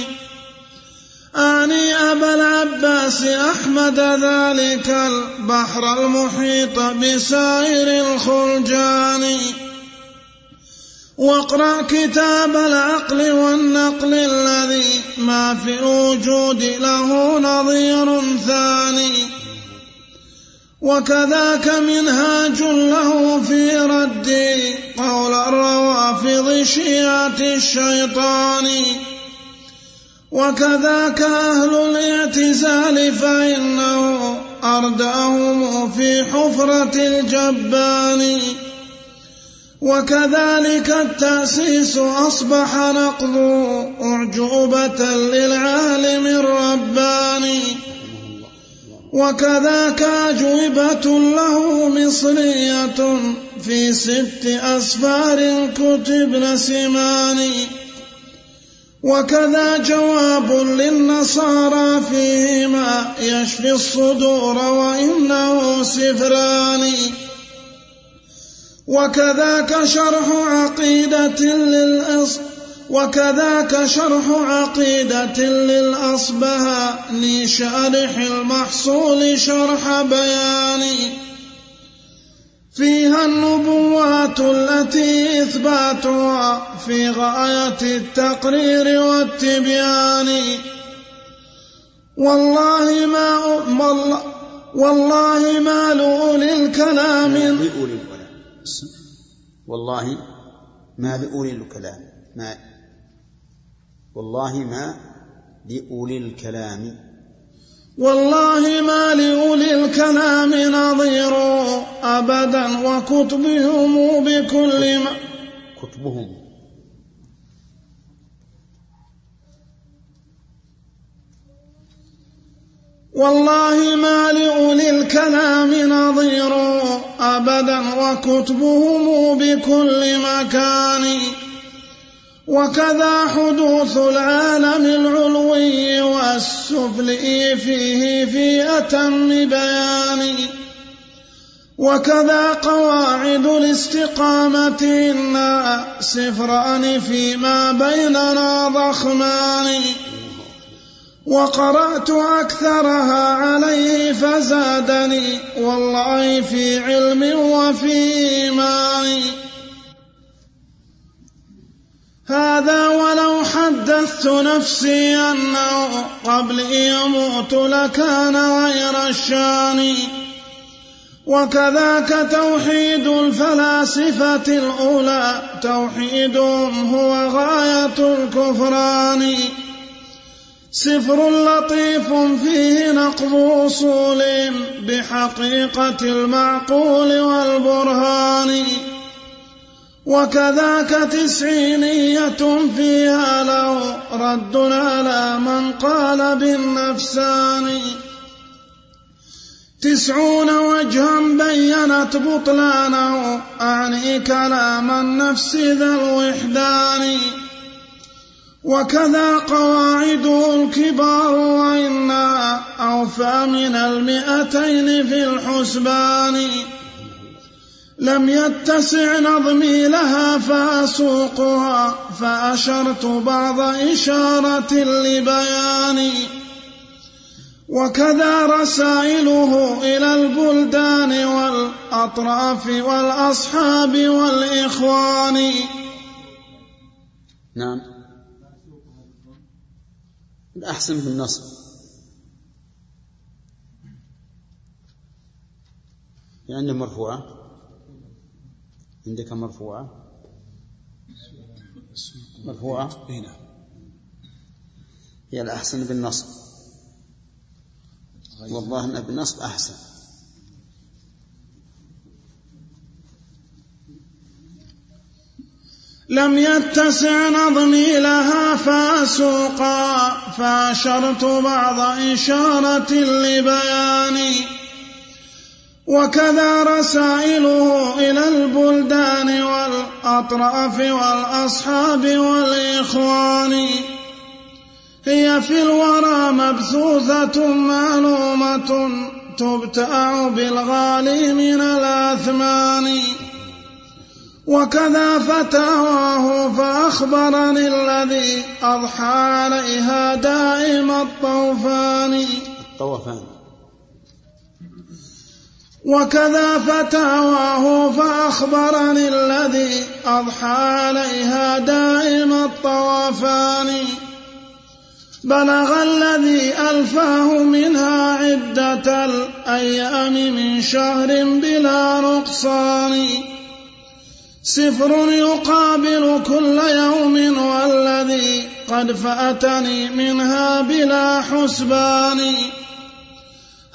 أعني أبا العباس أحمد ذلك البحر المحيط بسائر الخلجان. واقرأ كتاب العقل والنقل الذي ما في الوجود له نظير ثاني. وكذاك منهاج له في رد قول الروافض شيعة الشيطان. وكذاك أهل الاعتزال فإنه أردأهم في حفرة الجبان. وكذلك التأسيس أصبح نقض أعجوبة للعالم الرباني. وكذاك أجوبة له مصرية في ست أسفار كتبن سمان وكذا جواب للنصارى فيهما يشفي الصدور وإنه سفران وكذاك شرح عقيدة للأصل وكذاك شرح عقيدة للأصبهاني شارح المحصول شرح بياني فيها النبوات التي إثباتها في غاية التقرير والتبيان. والله ما والله ما لأولي الكلام. لأولي الكلام. والله ما لأولي الكلام. ما والله ما لأولي الكلام. والله ما لأولي الكلام نظير أبدا وكتبهم بكل ما كتبهم. والله ما لأولي الكلام نظير أبدا وكتبهم بكل مكان. وكذا حدوث العالم العلوي والسفلي فيه في أتم بيان وكذا قواعد الاستقامة إنا سفران فيما بيننا ضخمان. وقرأت أكثرها عليه فزادني والله في علم وفي إيمان. هذا ولو حدثت نفسي أنه قبلي يموت لكان غير الشان. وكذاك توحيد الفلاسفة الأولى توحيدهم هو غاية الكفران. سفر لطيف فيه نقض أصول بحقيقة المعقول والبرهان. وكذاك تسعينية فيها له رد على من قال بالنفسان. تسعون وجها بينت بطلانه أعني كلام النفس ذا الوحدان. وكذا قواعده الكبار وإنا أوفى من المئتين في الحسبان. لم يتسع نظمي لها فأسوقها فأشرت بعض إشارة لبياني. وكذا رسائله إلى البلدان والأطراف والأصحاب والإخوان. نعم. الأحسن بالنصب يعني مرفوعة. عندك مرفوعة؟ مرفوعة؟ إي نعم. هي الأحسن بالنصب. والله أن بالنصب أحسن. لم يتسع نظمي لها فاسوقا فأشرت بعض إشارة لبياني. وكذا رسائله إلى البلدان والأطراف والأصحاب والإخوان. هي في الورى مبثوثة معلومة تبتأع بالغالي من الأثمان. وكذا فتاواه فأخبرني الذي أضحى عليها دائم الطوفان. الطوفان وكذا فتاواه فأخبرني الذي أضحى عليها دائم الطوافان. بلغ الذي ألفاه منها عدة الأيام من شهر بلا نقصان سفر يقابل كل يوم والذي قد فأتني منها بلا حسبان.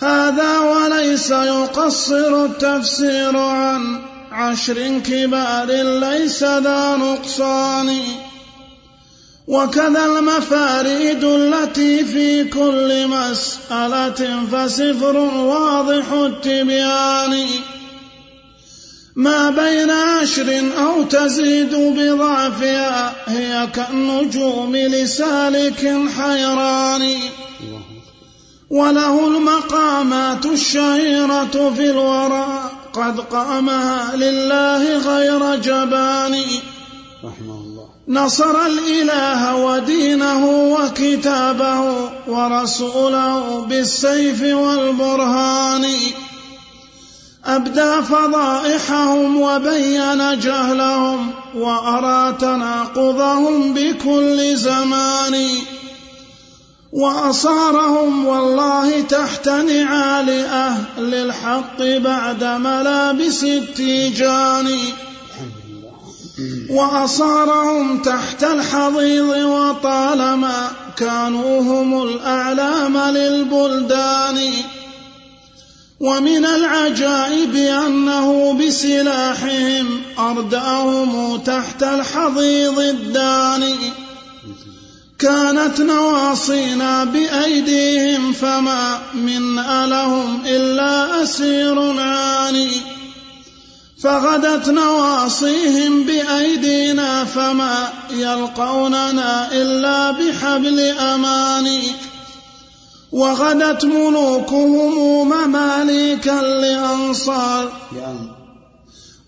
هذا وليس يقصر التفسير عن عشر كبار ليس ذا نقصان. وكذا المفاريد التي في كل مسألة فسفر واضح التبيان. ما بين عشر أو تزيد بضعفها هي كالنجوم لسالك حيران. وله المقامات الشهيرة في الورى. قد قامها لله غير جبان. رحمه الله نصر الإله ودينه وكتابه ورسوله بالسيف والبرهان. أبدى فضائحهم وبين جهلهم وأرى تناقضهم بكل زمان. وأصارهم والله تحت نعال أهل الحق بعد ملابس التيجان. وأصارهم تحت الحضيض وطالما كانوا هم الأعلام للبلدان. ومن العجائب أنه بسلاحهم أردأهم تحت الحضيض الداني. كانت نواصينا بأيديهم فما منا لهم إلا أسير عاني فغدت نواصيهم بأيدينا فما يلقوننا إلا بحبل أماني. وغدت ملوكهم مماليكا لأنصار.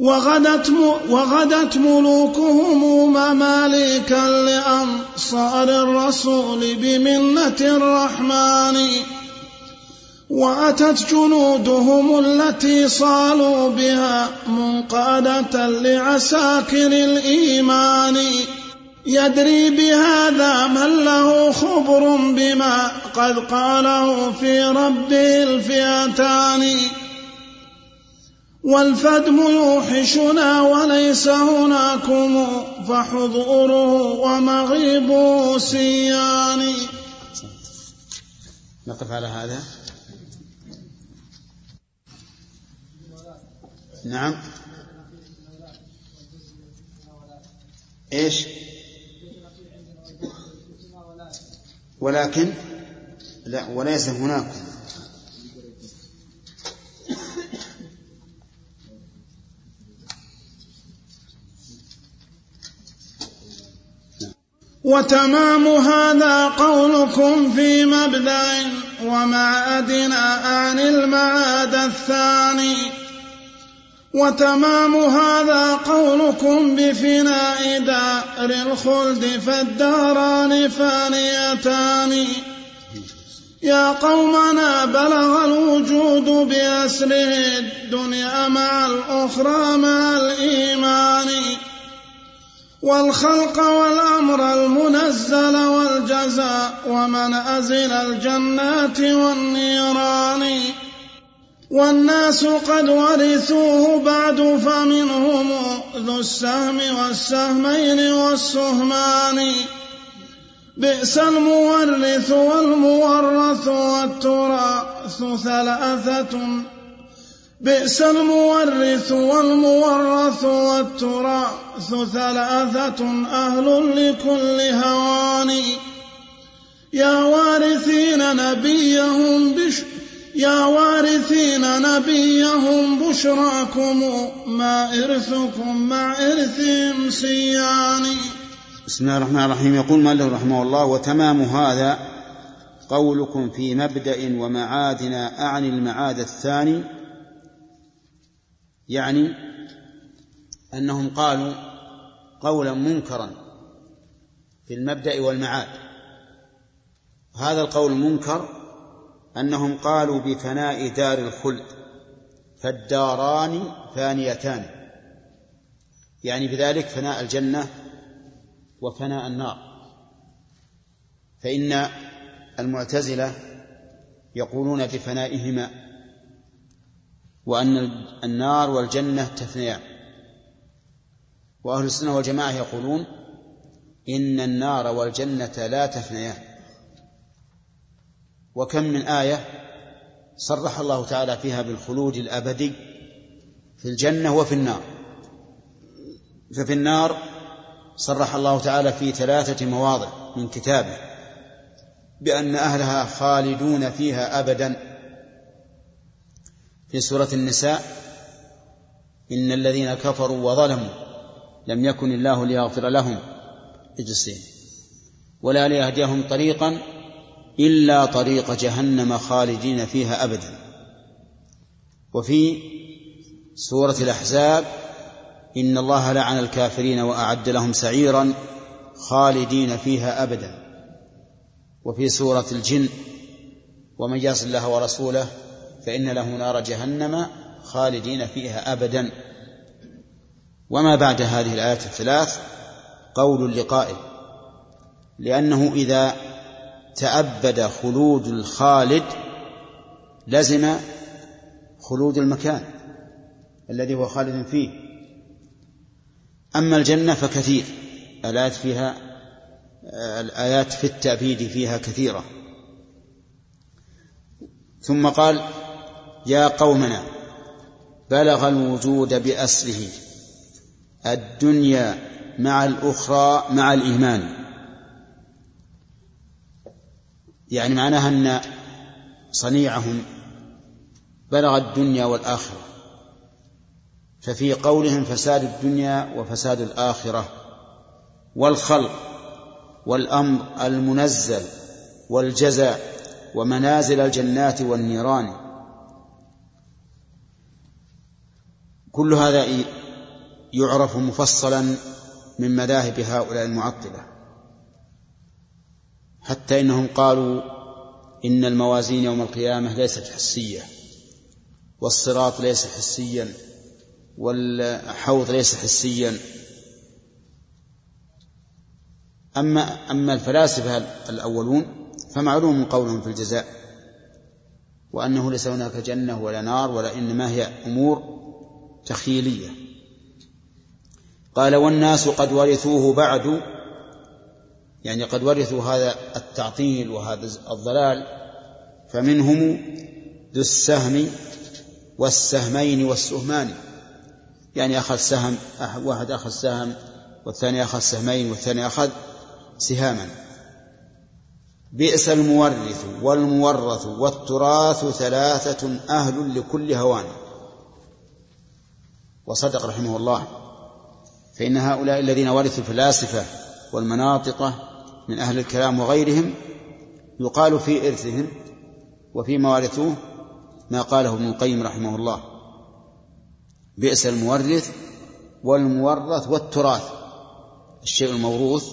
وغدت وغدت ملوكهم مماليكا لأنصار الرسول بمنة الرحمن. وأتت جنودهم التي صالوا بها منقادة لعساكر الإيمان. يدري بهذا من له خبر بما قد قاله في ربه الفئتان. والفدم يوحشنا وليس هناكم فحضوره ومغيبه سيان. نقف على هذا. نعم. إيش؟ ولكن لا وليس هناك وتمام هذا قولكم في مبدأ ومعادنا عن المعاد الثاني. وتمام هذا قولكم بفناء دار الخلد فالداران فانيتان. يا قومنا بلغ الوجود بأسره الدنيا مع الأخرى مع الإيمان. والخلق والأمر المنزل والجزاء ومنازل الجنات والنيران. والناس قد ورثوه بعد فمنهم ذو السهم والسهمين والسهمان. بئس المورث والمورث والتراث ثلاثة بئس المورث والمورث والتراث ثلاثة أهل لكل هوان يا وارثين نبيهم بش يا وارثين نبيهم بشراكم ما إرثكم مع إرثهم سيان بسم الله الرحمن الرحيم. يقول مالك رحمه الله وتمام هذا قولكم في مبدأ ومعادنا أعني المعاد الثاني يعني أنهم قالوا قولا منكرا في المبدأ والمعاد. هذا القول المنكر أنهم قالوا بفناء دار الخلد فالداران فانيتان. يعني بذلك فناء الجنة وفناء النار. فإن المعتزلة يقولون بفنائهما. وأن النار والجنة تفنيان وأهل السنة والجماعة يقولون إن النار والجنة لا تفنيان وكم من آية صرح الله تعالى فيها بالخلود الأبدي في الجنة وفي النار. ففي النار صرح الله تعالى في ثلاثة مواضع من كتابه بأن أهلها خالدون فيها أبدا. في سورة النساء إن الذين كفروا وظلموا لم يكن الله ليغفر لهم اجسين ولا ليهديهم طريقا إلا طريق جهنم خالدين فيها أبدا وفي سورة الأحزاب إن الله لعن الكافرين وأعد لهم سعيرا خالدين فيها أبدا وفي سورة الجن ومن يعص الله ورسوله فإن له نار جهنم خالدين فيها أبدا. وما بعد هذه الآيات الثلاث قول لقائل لأنه إذا تأبد خلود الخالد لزم خلود المكان الذي هو خالد فيه. أما الجنة فكثير الآيات فيها الآيات في التأبيد فيها كثيرة. ثم قال يا قومنا بلغ الوجود بأسره الدنيا مع الأخرى مع الإيمان. يعني معناها أن صنيعهم بلغ الدنيا والآخرة ففي قولهم فساد الدنيا وفساد الآخرة والخلق والأمر المنزل والجزاء ومنازل الجنات والنيران. كل هذا يعرف مفصلا من مذاهب هؤلاء المعطلة. حتى إنهم قالوا إن الموازين يوم القيامة ليست حسية والصراط ليس حسيا والحوض ليس حسيا. أما أما الفلاسفة الأولون فمعلوم قولهم في الجزاء وأنه ليس هناك جنة ولا نار ولا إنما هي أمور تخيلية. قال والناس قد ورثوه بعد يعني قد ورثوا هذا التعطيل وهذا الضلال فمنهم ذو السهم والسهمين والسهمان. يعني أخذ سهم واحد أخذ سهم والثاني أخذ سهمين والثاني أخذ سهاما. بئس المورث والمورث والتراث ثلاثة أهل لكل هوان. وصدق رحمه الله. فإن هؤلاء الذين ورثوا الفلاسفة والمناطقة من أهل الكلام وغيرهم يقال في إرثهم وفيما ورثوه ما قاله ابن القيم رحمه الله. بئس المورث والمورث والتراث. الشيء الموروث.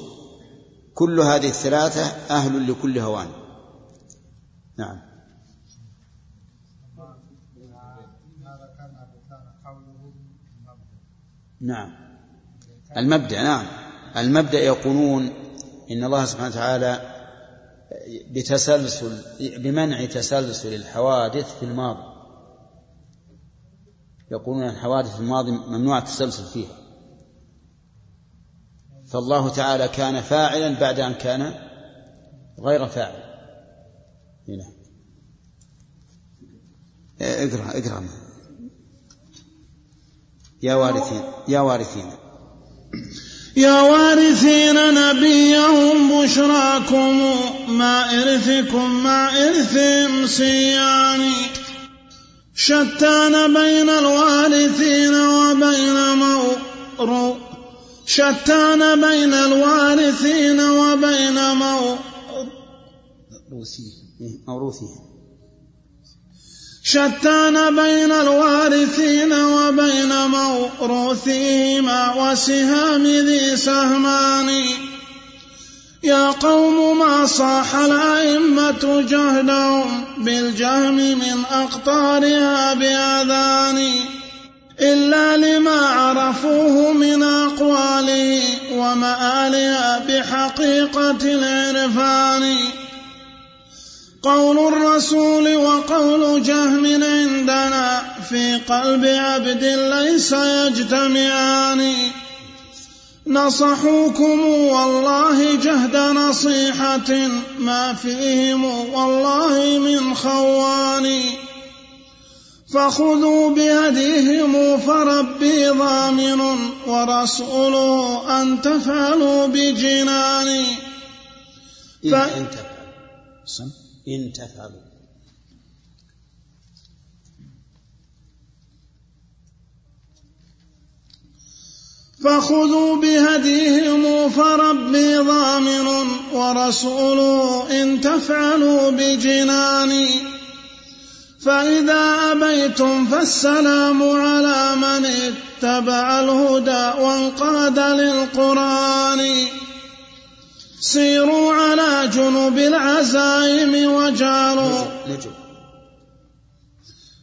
كل هذه الثلاثة أهل لكل هوان. نعم. نعم. المبدأ نعم. المبدأ يقولون إن الله سبحانه وتعالى بتسلسل بمنع تسلسل الحوادث في الماضي. يقولون الحوادث في الماضي ممنوع التسلسل فيها. فالله تعالى كان فاعلا بعد أن كان غير فاعل. هنا اقرأ اقرأ. يا وارثين يا وارثين. يا وارثين نبيهم بشراكم مع إرثكم مع إرثهم سيان شتان بين الوارثين وبين مورو. شتان بين الوارثين وبين مو روسي موروثهم شتان بين الوارثين وبين موروثهما وسهام ذي سهمان يا قوم ما صاح الأئمة جهدهم بالجهم من أقطارها بأذان إلا لما عرفوه من أقواله ومآلها بحقيقة العرفان. قول الرسول وقول جهم عندنا في قلب عبد ليس يجتمعان. نصحوكم والله جهد نصيحة ما فيهم والله من خوان. فخذوا بهديهم فربي ضامن ورسوله أن تفعلوا بجنان. إن, إن تفعلوا إن تفعلوا. فخذوا بهديهم فربي ضامن ورسوله إن تفعلوا بجنان. فإذا أبيتم فالسلام على من اتبع الهدى وانقاد للقرآن. سيروا على جنوب العزائم نجوم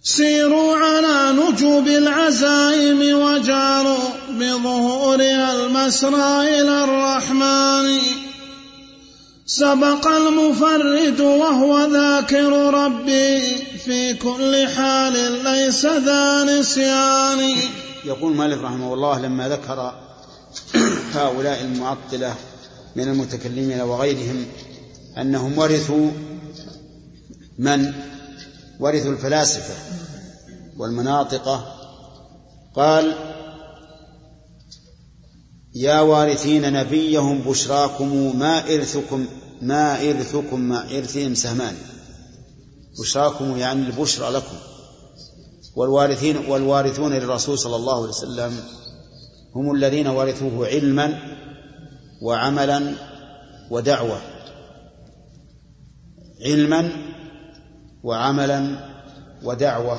سيروا على نجوب العزائم وجعلوا بظهورها المسرى إلى الرحمن. سبق المفرد وهو ذاكر ربي في كل حال ليس ذا نسيان. يقول مالك رحمه الله لما ذكر هؤلاء المعطلة من المتكلمين وغيرهم أنهم ورثوا من؟ ورثوا الفلاسفة والمناطقة. قال يا وارثين نبيهم بشراكم ما إرثكم ما إرثكم مع إرثهم سهمان. بشراكم يعني البشرى لكم. والوارثين والوارثون للرسول صلى الله عليه وسلم هم الذين ورثوه علما وعملا ودعوة. علما وعملا ودعوة.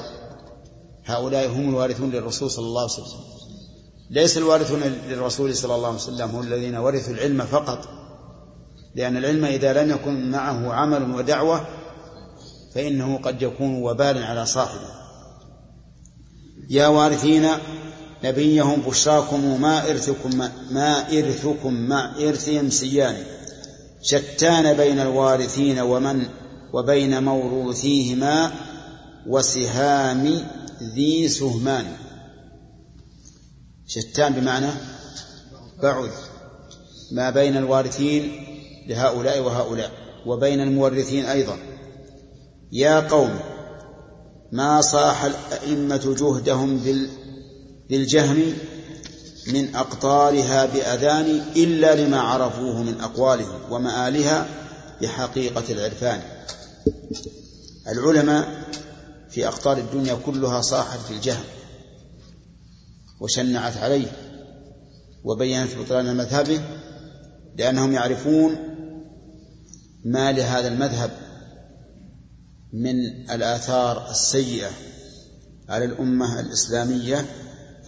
هؤلاء هم الوارثون للرسول صلى الله عليه وسلم. ليس الوارثون للرسول صلى الله عليه وسلم هم الذين ورثوا العلم فقط. لأن العلم إذا لم يكن معه عمل ودعوة فإنه قد يكون وبالا على صاحبه. يا وارثين نبيهم بشراكم ما إرثكم ما إرثكم مع إرثهم سيان. شتان بين الوارثين ومن وبين موروثيهما وسهام ذي سهمان. شتان بمعنى بعد. ما بين الوارثين لهؤلاء وهؤلاء وبين المورثين أيضا. يا قوم ما صاح الأئمة جهدهم بالجهم من أقطارها بأذان إلا لما عرفوه من أقوالهم ومآلها بحقيقة العرفان. العلماء في أقطار الدنيا كلها صاحت في الجهم وشنعت عليه وبينت بطلان مذهبه لأنهم يعرفون ما لهذا المذهب من الآثار السيئة على الأمة الإسلامية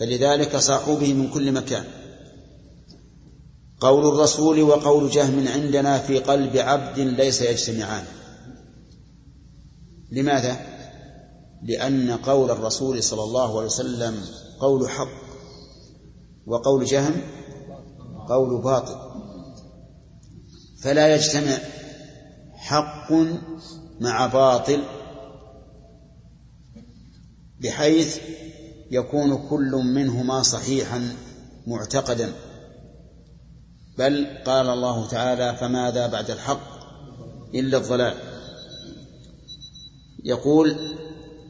فلذلك صاحوا به من كل مكان. قول الرسول وقول جهم عندنا في قلب عبد ليس يجتمعان. لماذا؟ لأن قول الرسول صلى الله عليه وسلم قول حق وقول جهم قول باطل. فلا يجتمع حق مع باطل بحيث يكون كل منهما صحيحا معتقدا. بل قال الله تعالى فماذا بعد الحق إلا الضلال؟ يقول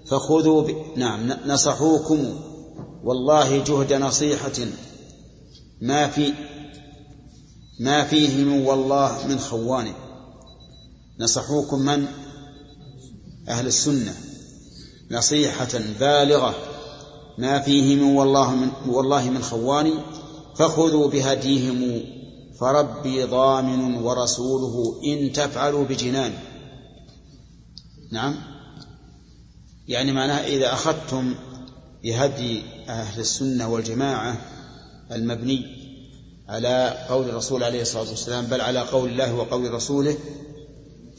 فخذوا ب... نعم نصحوكم والله جهد نصيحة. ما في ما فيه من والله من خوان. نصحوكم من؟ أهل السنة. نصيحة بالغة. ما فيه من والله من والله من خوان فخذوا بهديهم فربي ضامن ورسوله إن تفعلوا بجنان. نعم. يعني معناه إذا أخذتم بهدي أهل السنة والجماعة المبني على قول الرسول عليه الصلاة والسلام بل على قول الله وقول رسوله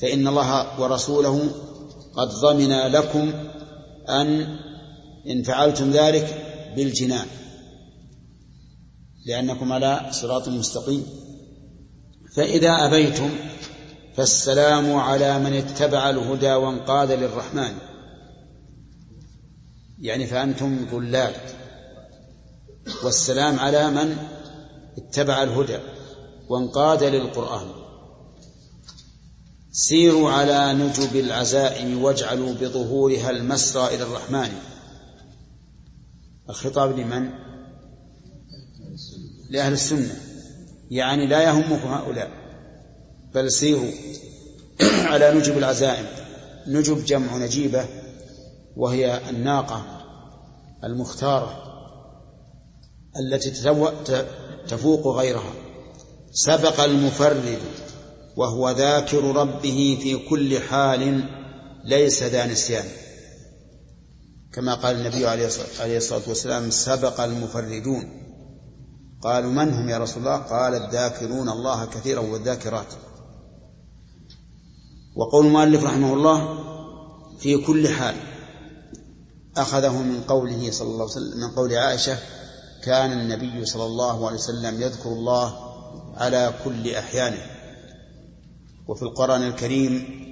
فإن الله ورسوله قد ضمن لكم أن إن فعلتم ذلك بالجنان لأنكم على صراط مستقيم. فإذا أبيتم فالسلام على من اتبع الهدى وانقاد للرحمن. يعني فأنتم ضلال والسلام على من اتبع الهدى وانقاد للقرآن. سيروا على نجب العزائم واجعلوا بظهورها المسرى إلى الرحمن. الخطاب لمن؟ لأهل السنة. يعني لا يهمكم هؤلاء بل سيروا على نجب العزائم. نجب جمع نجيبة وهي الناقة المختارة التي تفوق غيرها. سبق المفرد وهو ذاكر ربه في كل حال ليس ذا نسيان. كما قال النبي عليه الصلاة والسلام سبق المفردون. قالوا من هم يا رسول الله؟ قال الذاكرون الله كثيرا والذاكرات. وقول المؤلف رحمه الله في كل حال أخذه من قوله صلى الله عليه وسلم من قول عائشة كان النبي صلى الله عليه وسلم يذكر الله على كل أحيانه. وفي القرآن الكريم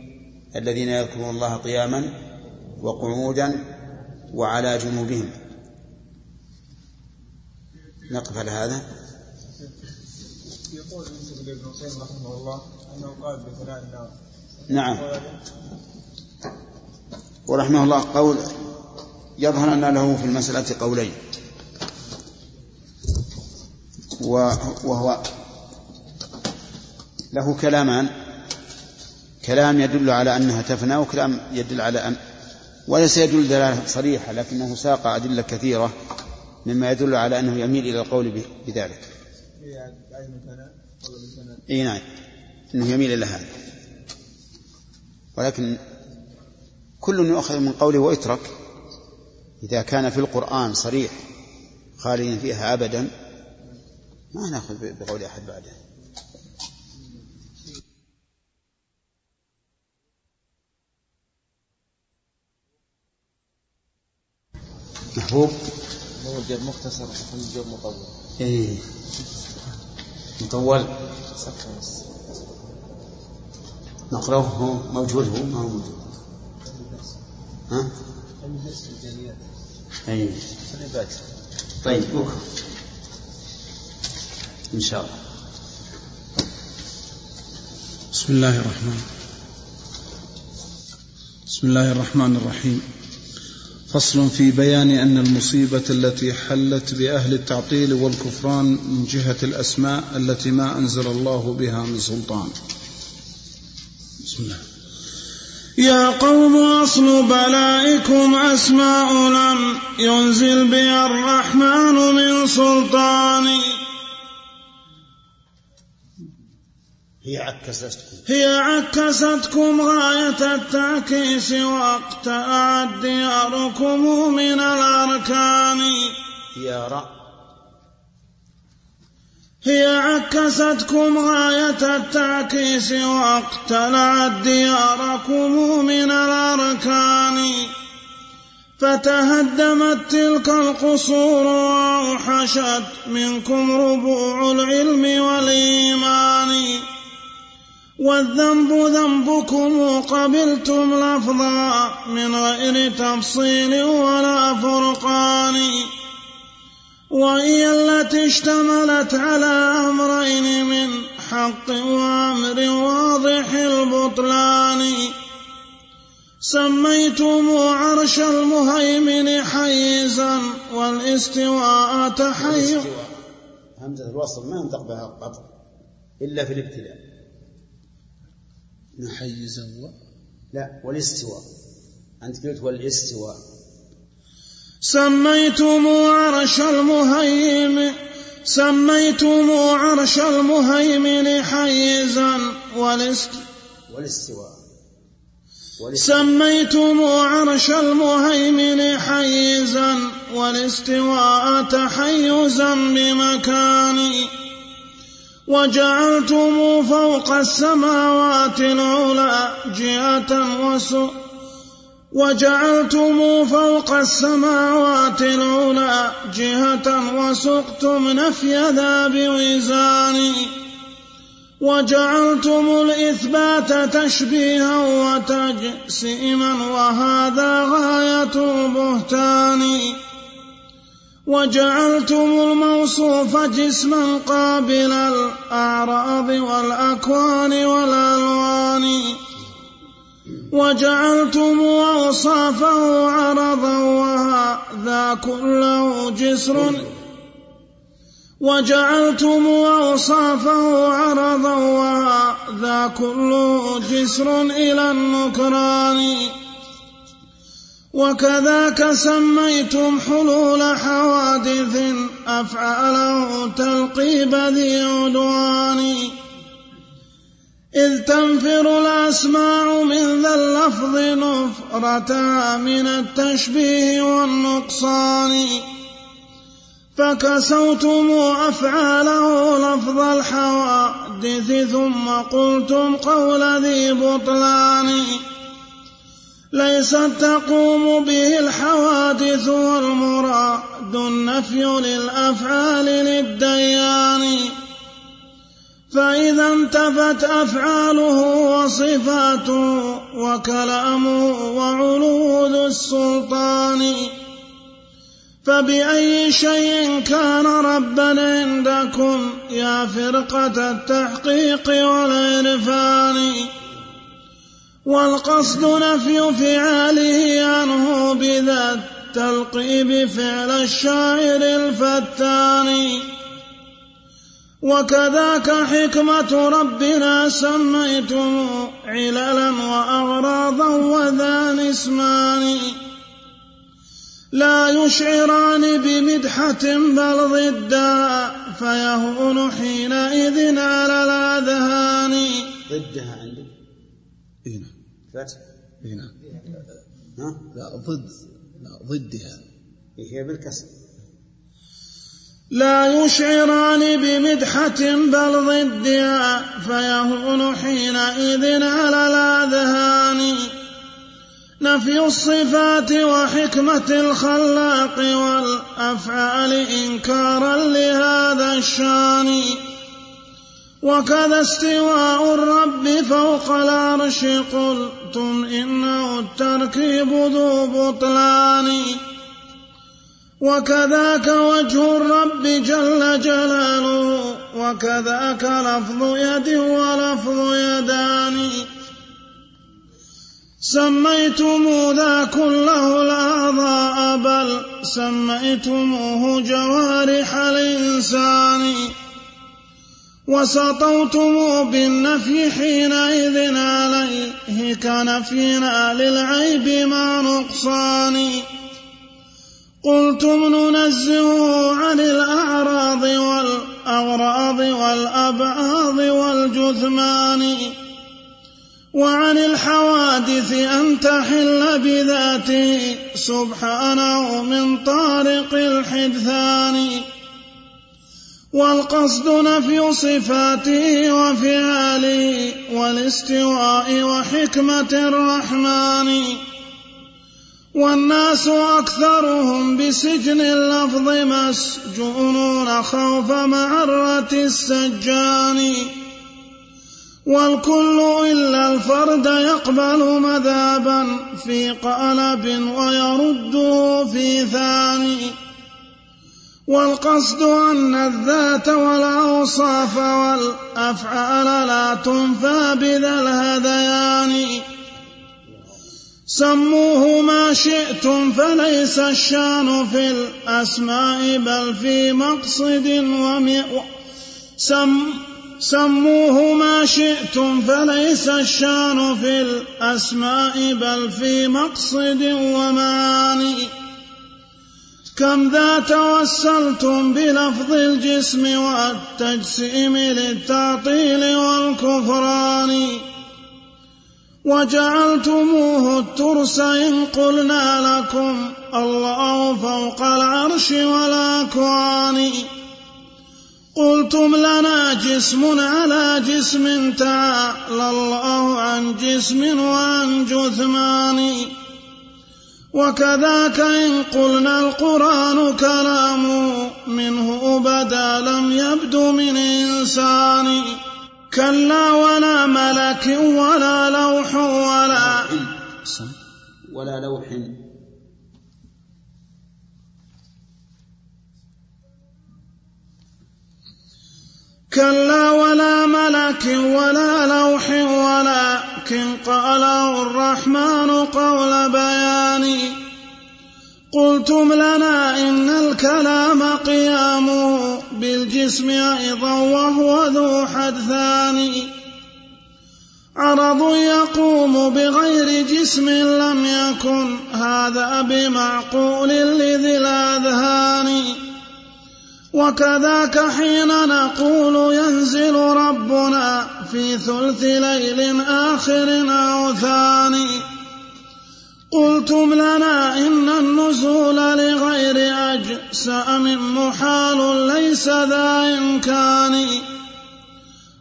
الذين يذكرون الله قياما وقعودا وعلى جنوبهم. نقف على هذا. يقول يوسف بن حسين رحمه الله أنه قال بثناء النار. نعم. ورحمه الله قول يظهر أن له في المسألة قولين. وهو له كلامان. كلام يدل على أنها تفنى وكلام يدل على أن وليس يدل دلالة صريحة لكنه ساق أدلة كثيرة مما يدل على أنه يميل إلى القول بذلك. إي نعم إنه يميل إلى هذا. ولكن كل يؤخذ من قوله ويترك إذا كان في القرآن صريح خالدا فيها أبدا ما نأخذ بقول أحد بعده محبوب. موجب مختصر موجب مطول. إيه. مطول. نقرأه موجود هو ما هو موجود. ها؟ أي طيب بكرة إن شاء الله. بسم الله الرحمن. بسم الله الرحمن الرحيم. فصل في بيان أن المصيبة التي حلت بأهل التعطيل والكفران من جهة الأسماء التي ما أنزل الله بها من سلطان. بسم الله. يا قوم أصل بلائكم أسماء لم ينزل بها الرحمن من سلطان. هي عكستكم هي عكستكم غاية التعكيس واقتأت دياركم من الأركان. ديار هي عكستكم غاية التعكيس واقتلعت دياركم من الأركان. فتهدمت تلك القصور وأوحشت منكم ربوع العلم والإيمان. والذنب ذنبكم قبلتم لفظا من غير تفصيل ولا فرقان. وهي التي اشتملت على أمرين من حق وأمر واضح البطلان. سميتم عرش المهيمن حيزا والاستواء تحيز همزة الوصل ما ينطق بها قط إلا في الابتلاء حيزا و لا والاستواء. أنت قلت والاستواء. سميتم عرش المهيمن سميتم عرش المهيمن حيزا والاست والاستواء. سميتم عرش المهيمن حيزا والاستواء تحيزا بمكان وجعلتم فوق السماوات العلى جهة وسوء وجعلتم فوق السماوات العلى جهة وسقتم نفي ذا بوزان وجعلتم الإثبات تشبيها وتجسيما وهذا غاية بهتان. وجعلتم الموصوف جسما قابل الأعراض والأكوان والألوان. وجعلتم أوصافه عرضا وهذا كله جسر. وجعلتم أوصافه عرضا وهذا كله جسر إلى النكران. وكذاك سميتم حلول حوادث أفعاله تلقيب ذي عدوان. إذ تنفر الأسماع من ذا اللفظ نفرتها من التشبيه والنقصان. فكسوتم أفعاله لفظ الحوادث ثم قلتم قول ذي بطلان. ليست تقوم به الحوادث والمراد النفي للأفعال للديان. فإذا انتفت أفعاله وصفاته وكلامه وعلو ذو السلطان. فبأي شيء كان ربا عندكم يا فرقة التحقيق والعرفان. والقصد نفي فعاله عنه بذا التلقيب فعل الشاعر الفتان وكذاك حكمة ربنا سميتم عللا وأغراضا وذا اسمان. لا يشعران بمدحة بل ضدها فيهون حينئذ على الأذهان. ضدها عندك؟ اي نعم. فتح اي نعم. ها؟ لا ضد. لا ضدها هي بالكسر. لا يشعران بمدحة بل ضدها فيهون حينئذ على الأذهان. نفي الصفات وحكمة الخلاق والأفعال إنكارا لهذا الشان. وكذا استواء الرب فوق العرش قلتم إنه التركيب ذو بطلان. وكذاك وجه الرب جل جلاله وكذاك لفظ يد ولفظ يدان. سميتم ذا كله الأعضاء بل سميتموه جوارح الإنسان. وسطوتم بالنفي حينئذ عليه كنفينا للعيب مع نقصان. قلتم ننزه عن الأعراض والأغراض والأبعاض والجثمان وعن الحوادث أن تحل بذاته سبحانه من طارق الحدثان. والقصد نفي صفاته وفعاله والاستواء وحكمة الرحمن. والناس أكثرهم بسجن اللفظ مسجونون خوف معرة السجان. والكل إلا الفرد يقبل مذابا في قالب ويرده في ثاني. والقصد أن الذات والأوصاف والأفعال لا تنفى بذا الهذيان. سموه ما شئتم فليس الشأن في الأسماء بل في مقصد ومي سم. سموه ما شئتم فليس الشأن في الأسماء بل في مقصد ومعاني. كم ذا توسلتم بلفظ الجسم والتجسيم للتعطيل والكفران. وجعلتموه الترس إن قلنا لكم الله فوق العرش والأكوان قلتم لنا جسم على جسم تعالى الله عن جسم وعن جثمان. وكذاك إن قلنا القرآن كلام منه بدا لم يبد من إنسان كلا ولا ملك ولا لوح ولا ولا لوح. كلا ولا ملك ولا لوح ولكن قاله الرحمن قول بيان قلتم لنا إن الكلام قيامه بالجسم أيضا وهو ذو حدثان عرض يقوم بغير جسم لم يكن هذا بمعقول لذي الأذهان. وكذاك حين نقول ينزل ربنا في ثلث ليل آخر أو ثاني. قلتم لنا إن النزول لغير أجسام محال ليس ذا إمكان.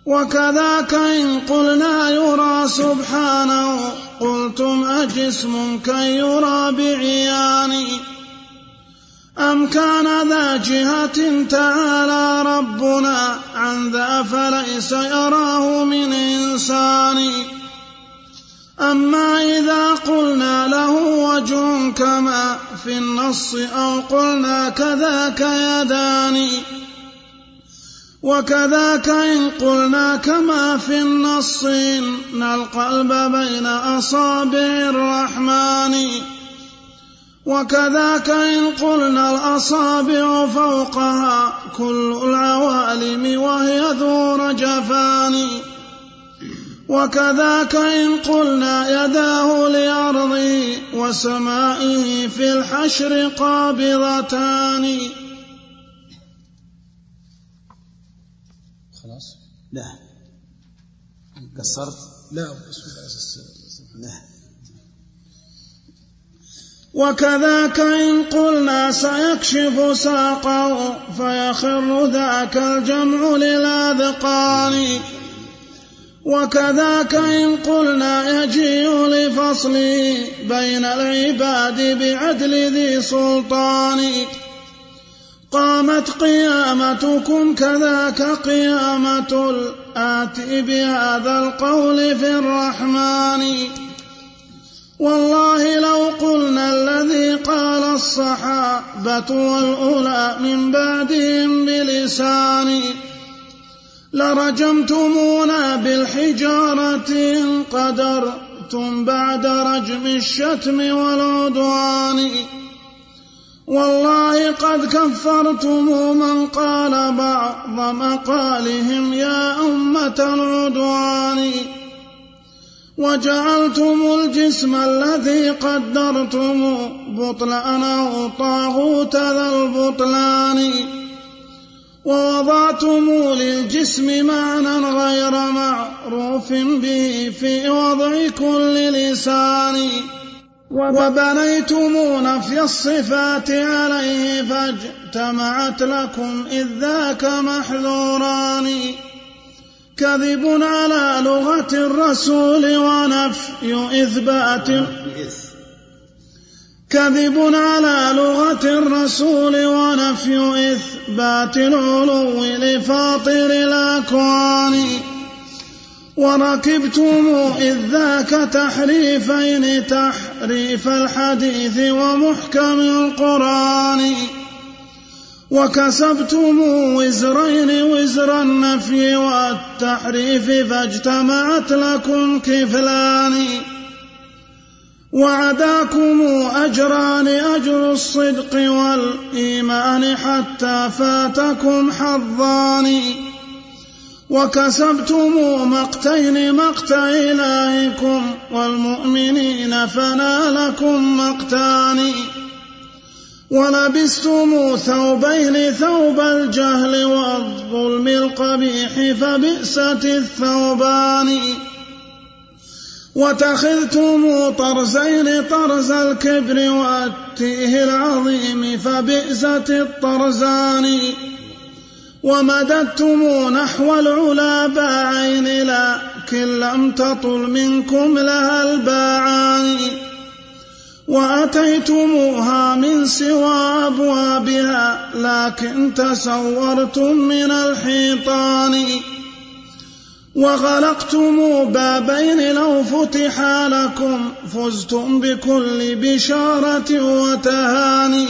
وكذاك إن قلنا يرى سبحانه قلتم أجسم كي يرى بعيان أم كان ذا جهة تعالى ربنا عن ذا فليس يراه من إنسان. أما إذا قلنا له وجه كما في النص أو قلنا كذاك يدان وكذاك إن قلنا كما في النص إن القلب بين أصابع الرحمن. وكذاك إن قلنا الأصابع فوقها كل العوالم وهي ذو رجفان. وكذاك إن قلنا يداه لأرضه وسمائه في الحشر قابضتان. خلاص؟ لا. قصرت لا الله. لا. وكذاك إن قلنا سيكشف ساقه فيخر ذاك الجمع للأذقان. وكذاك إن قلنا يجيء لفصله بين العباد بعدل ذي سلطان. قامت قيامتكم كذاك قيامة الآتي بهذا القول في الرحمن. والله لو قلنا الذي قال الصحابة والأولى من بعدهم بلسان لرجمتمونا بالحجارة إن قدرتم بعد رجم الشتم والعدوان. والله قد كفرتم من قال بعض مقالهم يا أمة العدوان. وجعلتم الجسم الذي قدرتم بطلانه طاغوت ذا البطلان. ووضعتم للجسم معنى غير معروف به في وضع كل لسان. وبنيتم نفي الصفات عليه فاجتمعت لكم إذ ذاك محذوران. كذب على لغة الرسول ونفي إثبات كذب على لغة الرسول ونفي إثبات العلو لفاطر الأكوان. وركبتم إذ ذاك تحريفين تحريف الحديث ومحكم القرآن. وكسبتم وزرين وزر النفي والتحريف فاجتمعت لكم كفلان. وعداكم أجران أجر الصدق والإيمان حتى فاتكم حظان. وكسبتم مقتين مقت إلهكم والمؤمنين فنالكم مقتان. ولبستم ثوبين ثوب الجهل والظلم القبيح فبئست الثوبان. وتخذتم طرزين طرز الكبر والتيه العظيم فبئست الطرزان. ومددتم نحو العلا باعين لكن لم تطل منكم لها الباعان. وأتيتموها من سوى أبوابها لكن تسورتم من الحيطان. وغلقتم بابين لو فتحا لكم فزتم بكل بشارة وتهاني.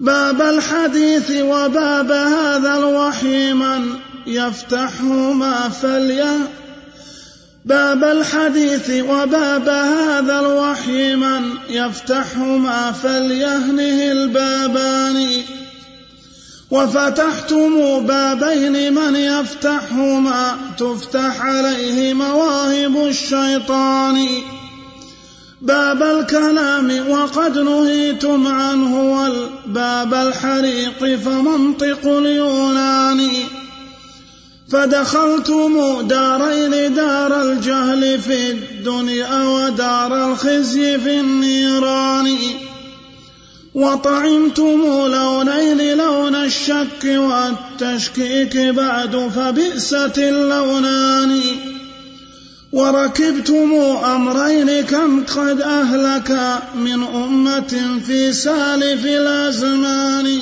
باب الحديث وباب هذا الوحي من يفتحهما فليه باب الحديث وباب هذا الوحي من يفتحهما فليهنه البابان. وفتحتم بابين من يفتحهما تفتح عليه مواهب الشيطان. باب الكلام وقد نهيتم عنه والباب الحريق فمنطق اليونان. فدخلتم دارين دار الجهل في الدنيا ودار الخزي في النيران. وطعمتم لونين لون الشك والتشكيك بعد فبئست اللونان. وركبتم أمرين كم قد أهلك من أمة في سالف الأزمان.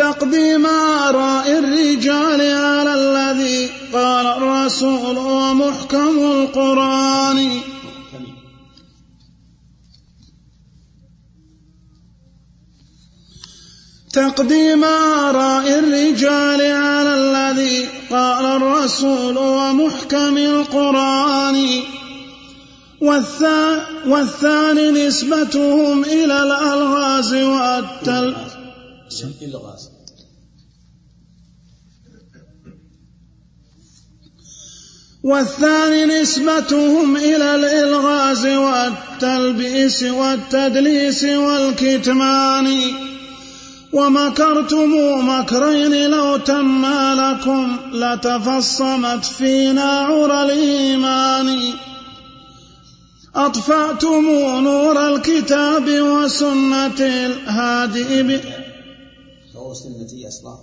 تقديم آراء الرجال على الذي قال الرسول ومحكم القرآن. تقديم آراء الرجال على الذي قال الرسول ومحكم القرآن. والثاني نسبتهم إلى الألغاز والتل الغاز. والثاني نسبتهم إلى الإلغاز والتلبيس والتدليس والكتمان. ومكرتم مكرين لو تما لكم لتفصمت فينا عرى الإيمان. أطفأتم نور الكتاب وسنة الهادئ ب... سنتي أصلا؟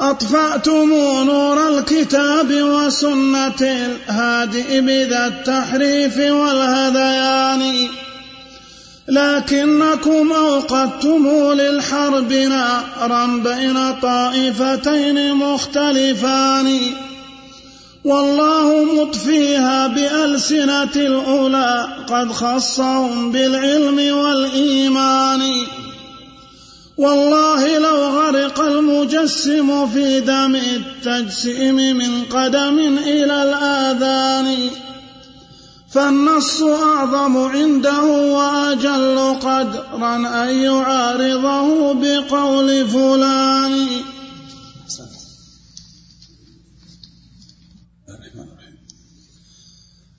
أطفأتم نور الكتاب وسنة الهادئ بذا التحريف والهذيان. لكنكم أوقدتم للحرب نارا بين طائفتين مختلفان. والله مطفيها بألسنة الأولى قد خصهم بالعلم والإيمان. والله لو غرق المجسم في دم التجسيم من قدم إلى الآذان فالنص أعظم عنده وأجل قدرا أن يعارضه بقول فلان.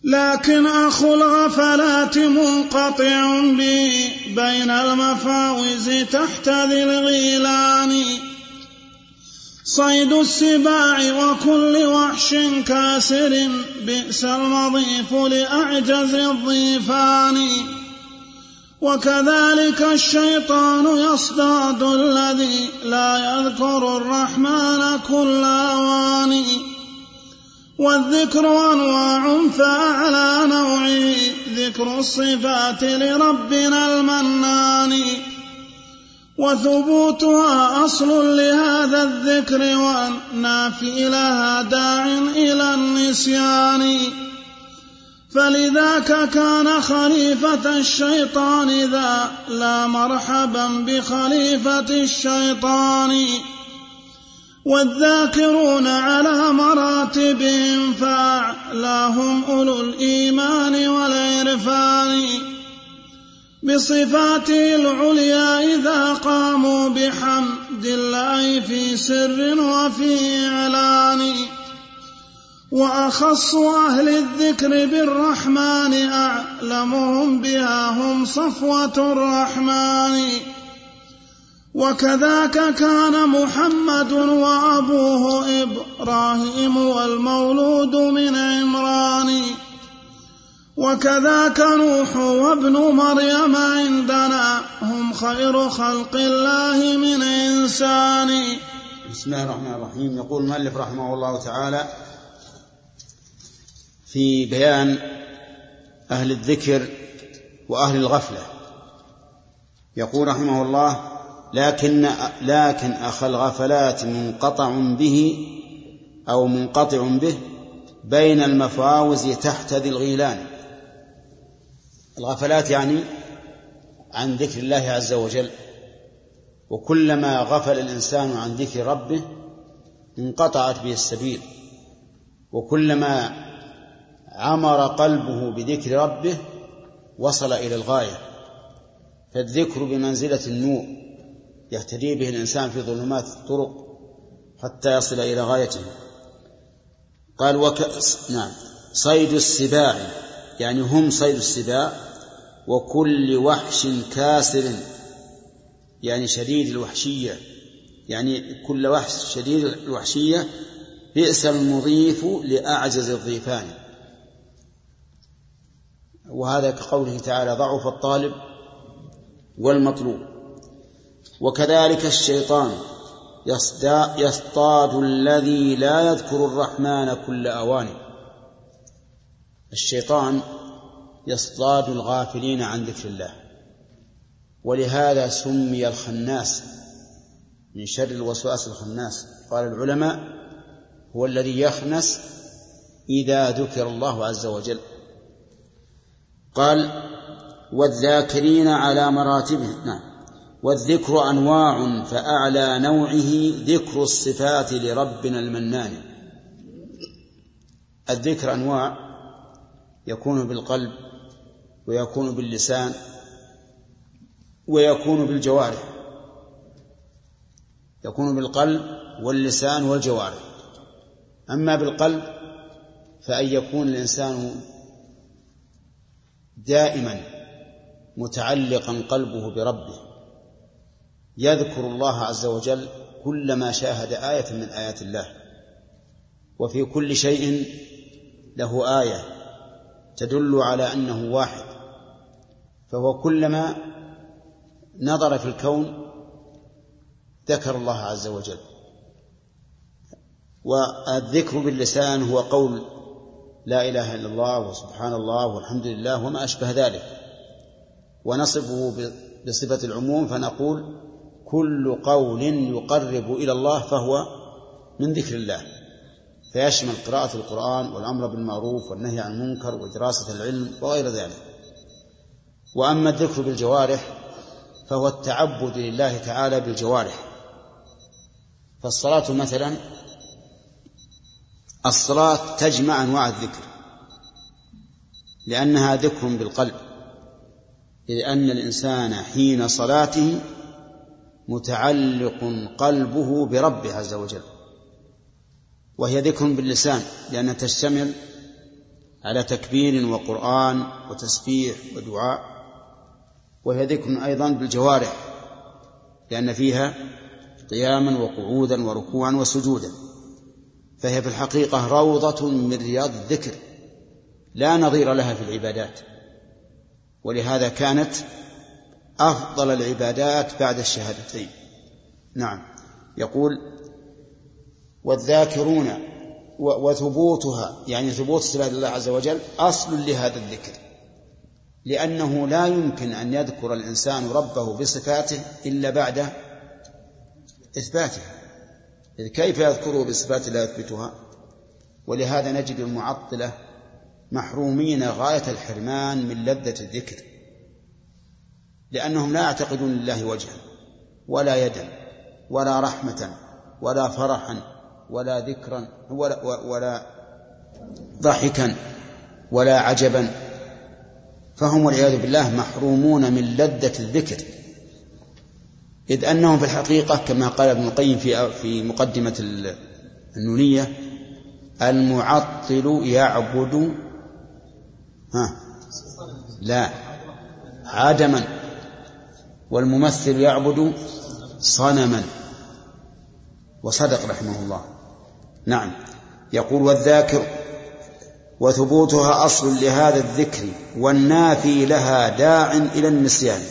لكن أخو الغفلات منقطع بي بين المفاوز تحت ذي الغيلان. صيد السباع وكل وحش كاسر بئس المضيف لأعجز الضيفان. وكذلك الشيطان يصطاد الذي لا يذكر الرحمن كل أوان والذكر أنواع فأعلى نوعه ذكر الصفات لربنا المنان. وثبوتها أصل لهذا الذكر والنافي لها داع إلى النسيان. فلذاك كان خليفة الشيطان ذا لا مرحبا بخليفة الشيطان. والذاكرون على مراتبهم فأعلاهم أولو الإيمان والعرفان بصفاته العليا إذا قاموا بحمد الله في سر وفي إعلان. وأخص أهل الذكر بالرحمن أعلمهم بها هم صفوة الرحمن. وكذاك كان محمد وأبوه إبراهيم والمولود من عمران. وكذاك نوح وابن مريم عندنا هم خير خلق الله من إنسان. بسم الله الرحمن الرحيم. يقول المؤلف رحمه الله تعالى في بيان أهل الذكر وأهل الغفلة. يقول رحمه الله لكن لكن أخ الغفلات منقطع به أو منقطع به بين المفاوز تحت ذي الغيلان. الغفلات يعني عن ذكر الله عز وجل وكلما غفل الإنسان عن ذكر ربه انقطعت به السبيل وكلما عمر قلبه بذكر ربه وصل إلى الغاية. فالذكر بمنزلة النور يهتدي به الإنسان في ظلمات الطرق حتى يصل إلى غايته. قال وك... نعم. صيد السباع يعني هم صيد السباع وكل وحش كاسر يعني شديد الوحشية. يعني كل وحش شديد الوحشية بئس المضيف لأعجز الضيفان. وهذا كقوله تعالى ضعف الطالب والمطلوب. وكذلك الشيطان يصطاد الذي لا يذكر الرحمن كل أوان الشيطان يصطاد الغافلين عن ذكر الله. ولهذا سمي الخناس من شر الوسواس الخناس. قال العلماء هو الذي يخنس إذا ذكر الله عز وجل. قال والذاكرين على مراتبه. نعم. والذكر أنواع فأعلى نوعه ذكر الصفات لربنا المنان. الذكر أنواع يكون بالقلب ويكون باللسان ويكون بالجوارح. يكون بالقلب واللسان والجوارح. أما بالقلب فأن يكون الإنسان دائما متعلقا قلبه بربه. يذكر الله عز وجل كلما شاهد آية من آيات الله. وفي كل شيء له آية تدل على أنه واحد. فهو كلما نظر في الكون ذكر الله عز وجل. والذكر باللسان هو قول لا إله إلا الله وسبحان الله والحمد لله وما أشبه ذلك. ونصفه بصفة العموم فنقول كل قول يقرب إلى الله فهو من ذكر الله. فيشمل قراءة القرآن والأمر بالمعروف والنهي عن المنكر ودراسة العلم وغير ذلك. وأما الذكر بالجوارح فهو التعبد لله تعالى بالجوارح. فالصلاة مثلا الصلاة تجمع أنواع الذكر لأنها ذكر بالقلب إذ أن الإنسان حين صلاته متعلق قلبه بربه عز وجل. وهي ذكر باللسان لأنها تشتمل على تكبير وقرآن وتسبيح ودعاء. وهي ذكر أيضا بالجوارح لأن فيها قياما وقعودا وركوعا وسجودا. فهي في الحقيقة روضة من رياض الذكر لا نظير لها في العبادات. ولهذا كانت أفضل العبادات بعد الشهادتين. نعم. يقول والذاكرون وثبوتها يعني ثبوت صفات الله عز وجل أصل لهذا الذكر. لأنه لا يمكن أن يذكر الإنسان ربه بصفاته إلا بعد إثباتها. إذ كيف يذكره بصفات لا يثبتها؟ ولهذا نجد المعطلة محرومين غاية الحرمان من لذة الذكر. لأنهم لا يعتقدون لله وجها ولا يدا ولا رحمة ولا فرحا ولا ذكرا ولا, ولا ضحكا ولا عجبا. فهم والعياذ بالله محرومون من لذة الذكر. إذ أنهم في الحقيقة كما قال ابن القيم في في مقدمة النونية المعطل يعبد ها لا عدما. والممثل يعبد صنما. وصدق رحمه الله. نعم. يقول والذاكر وثبوتها أصل لهذا الذكر والنافي لها داع إلى النسيان.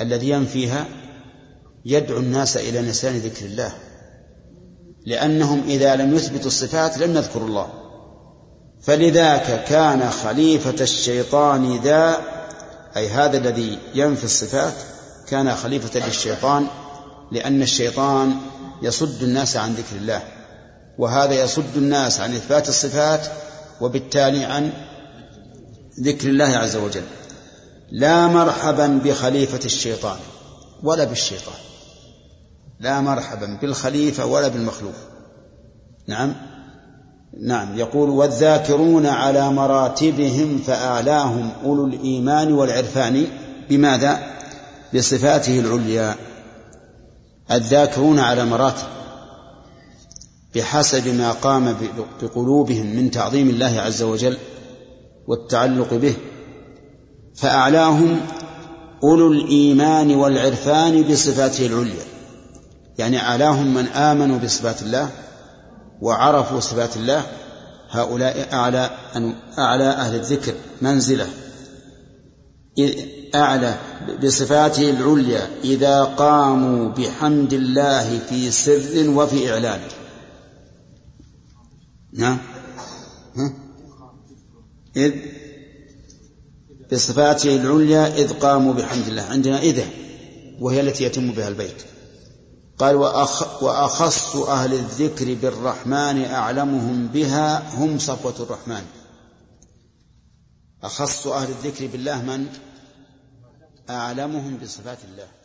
الذي ينفيها يدعو الناس إلى نسيان ذكر الله. لأنهم إذا لم يثبتوا الصفات لم يذكروا الله. فلذاك كان خليفة الشيطان ذا أي هذا الذي ينفي الصفات كان خليفة للشيطان لأن الشيطان يصد الناس عن ذكر الله وهذا يصد الناس عن إثبات الصفات وبالتالي عن ذكر الله عز وجل. لا مرحبا بخليفة الشيطان ولا بالشيطان. لا مرحبا بالخليفة ولا بالمخلوق. نعم؟ نعم يقول والذاكرون على مراتبهم فأعلاهم أولو الإيمان والعرفان بماذا؟ بصفاته العليا الذاكرون على مراتب بحسب ما قام بقلوبهم من تعظيم الله عز وجل والتعلق به فأعلاهم أولو الإيمان والعرفان بصفاته العليا يعني أعلاهم من آمنوا بصفات الله وعرفوا صفات الله هؤلاء أعلى أعلى أهل الذكر منزلة. أعلى بصفاته العليا إذا قاموا بحمد الله في سر وفي إعلان. نعم. ها؟ إذ بصفاته العليا إذ قاموا بحمد الله. عندنا إذا وهي التي يتم بها البيت. قال وأخ وأخص أهل الذكر بالرحمن أعلمهم بها هم صفوة الرحمن. أخص أهل الذكر بالله من؟ أعلمهم بصفات الله.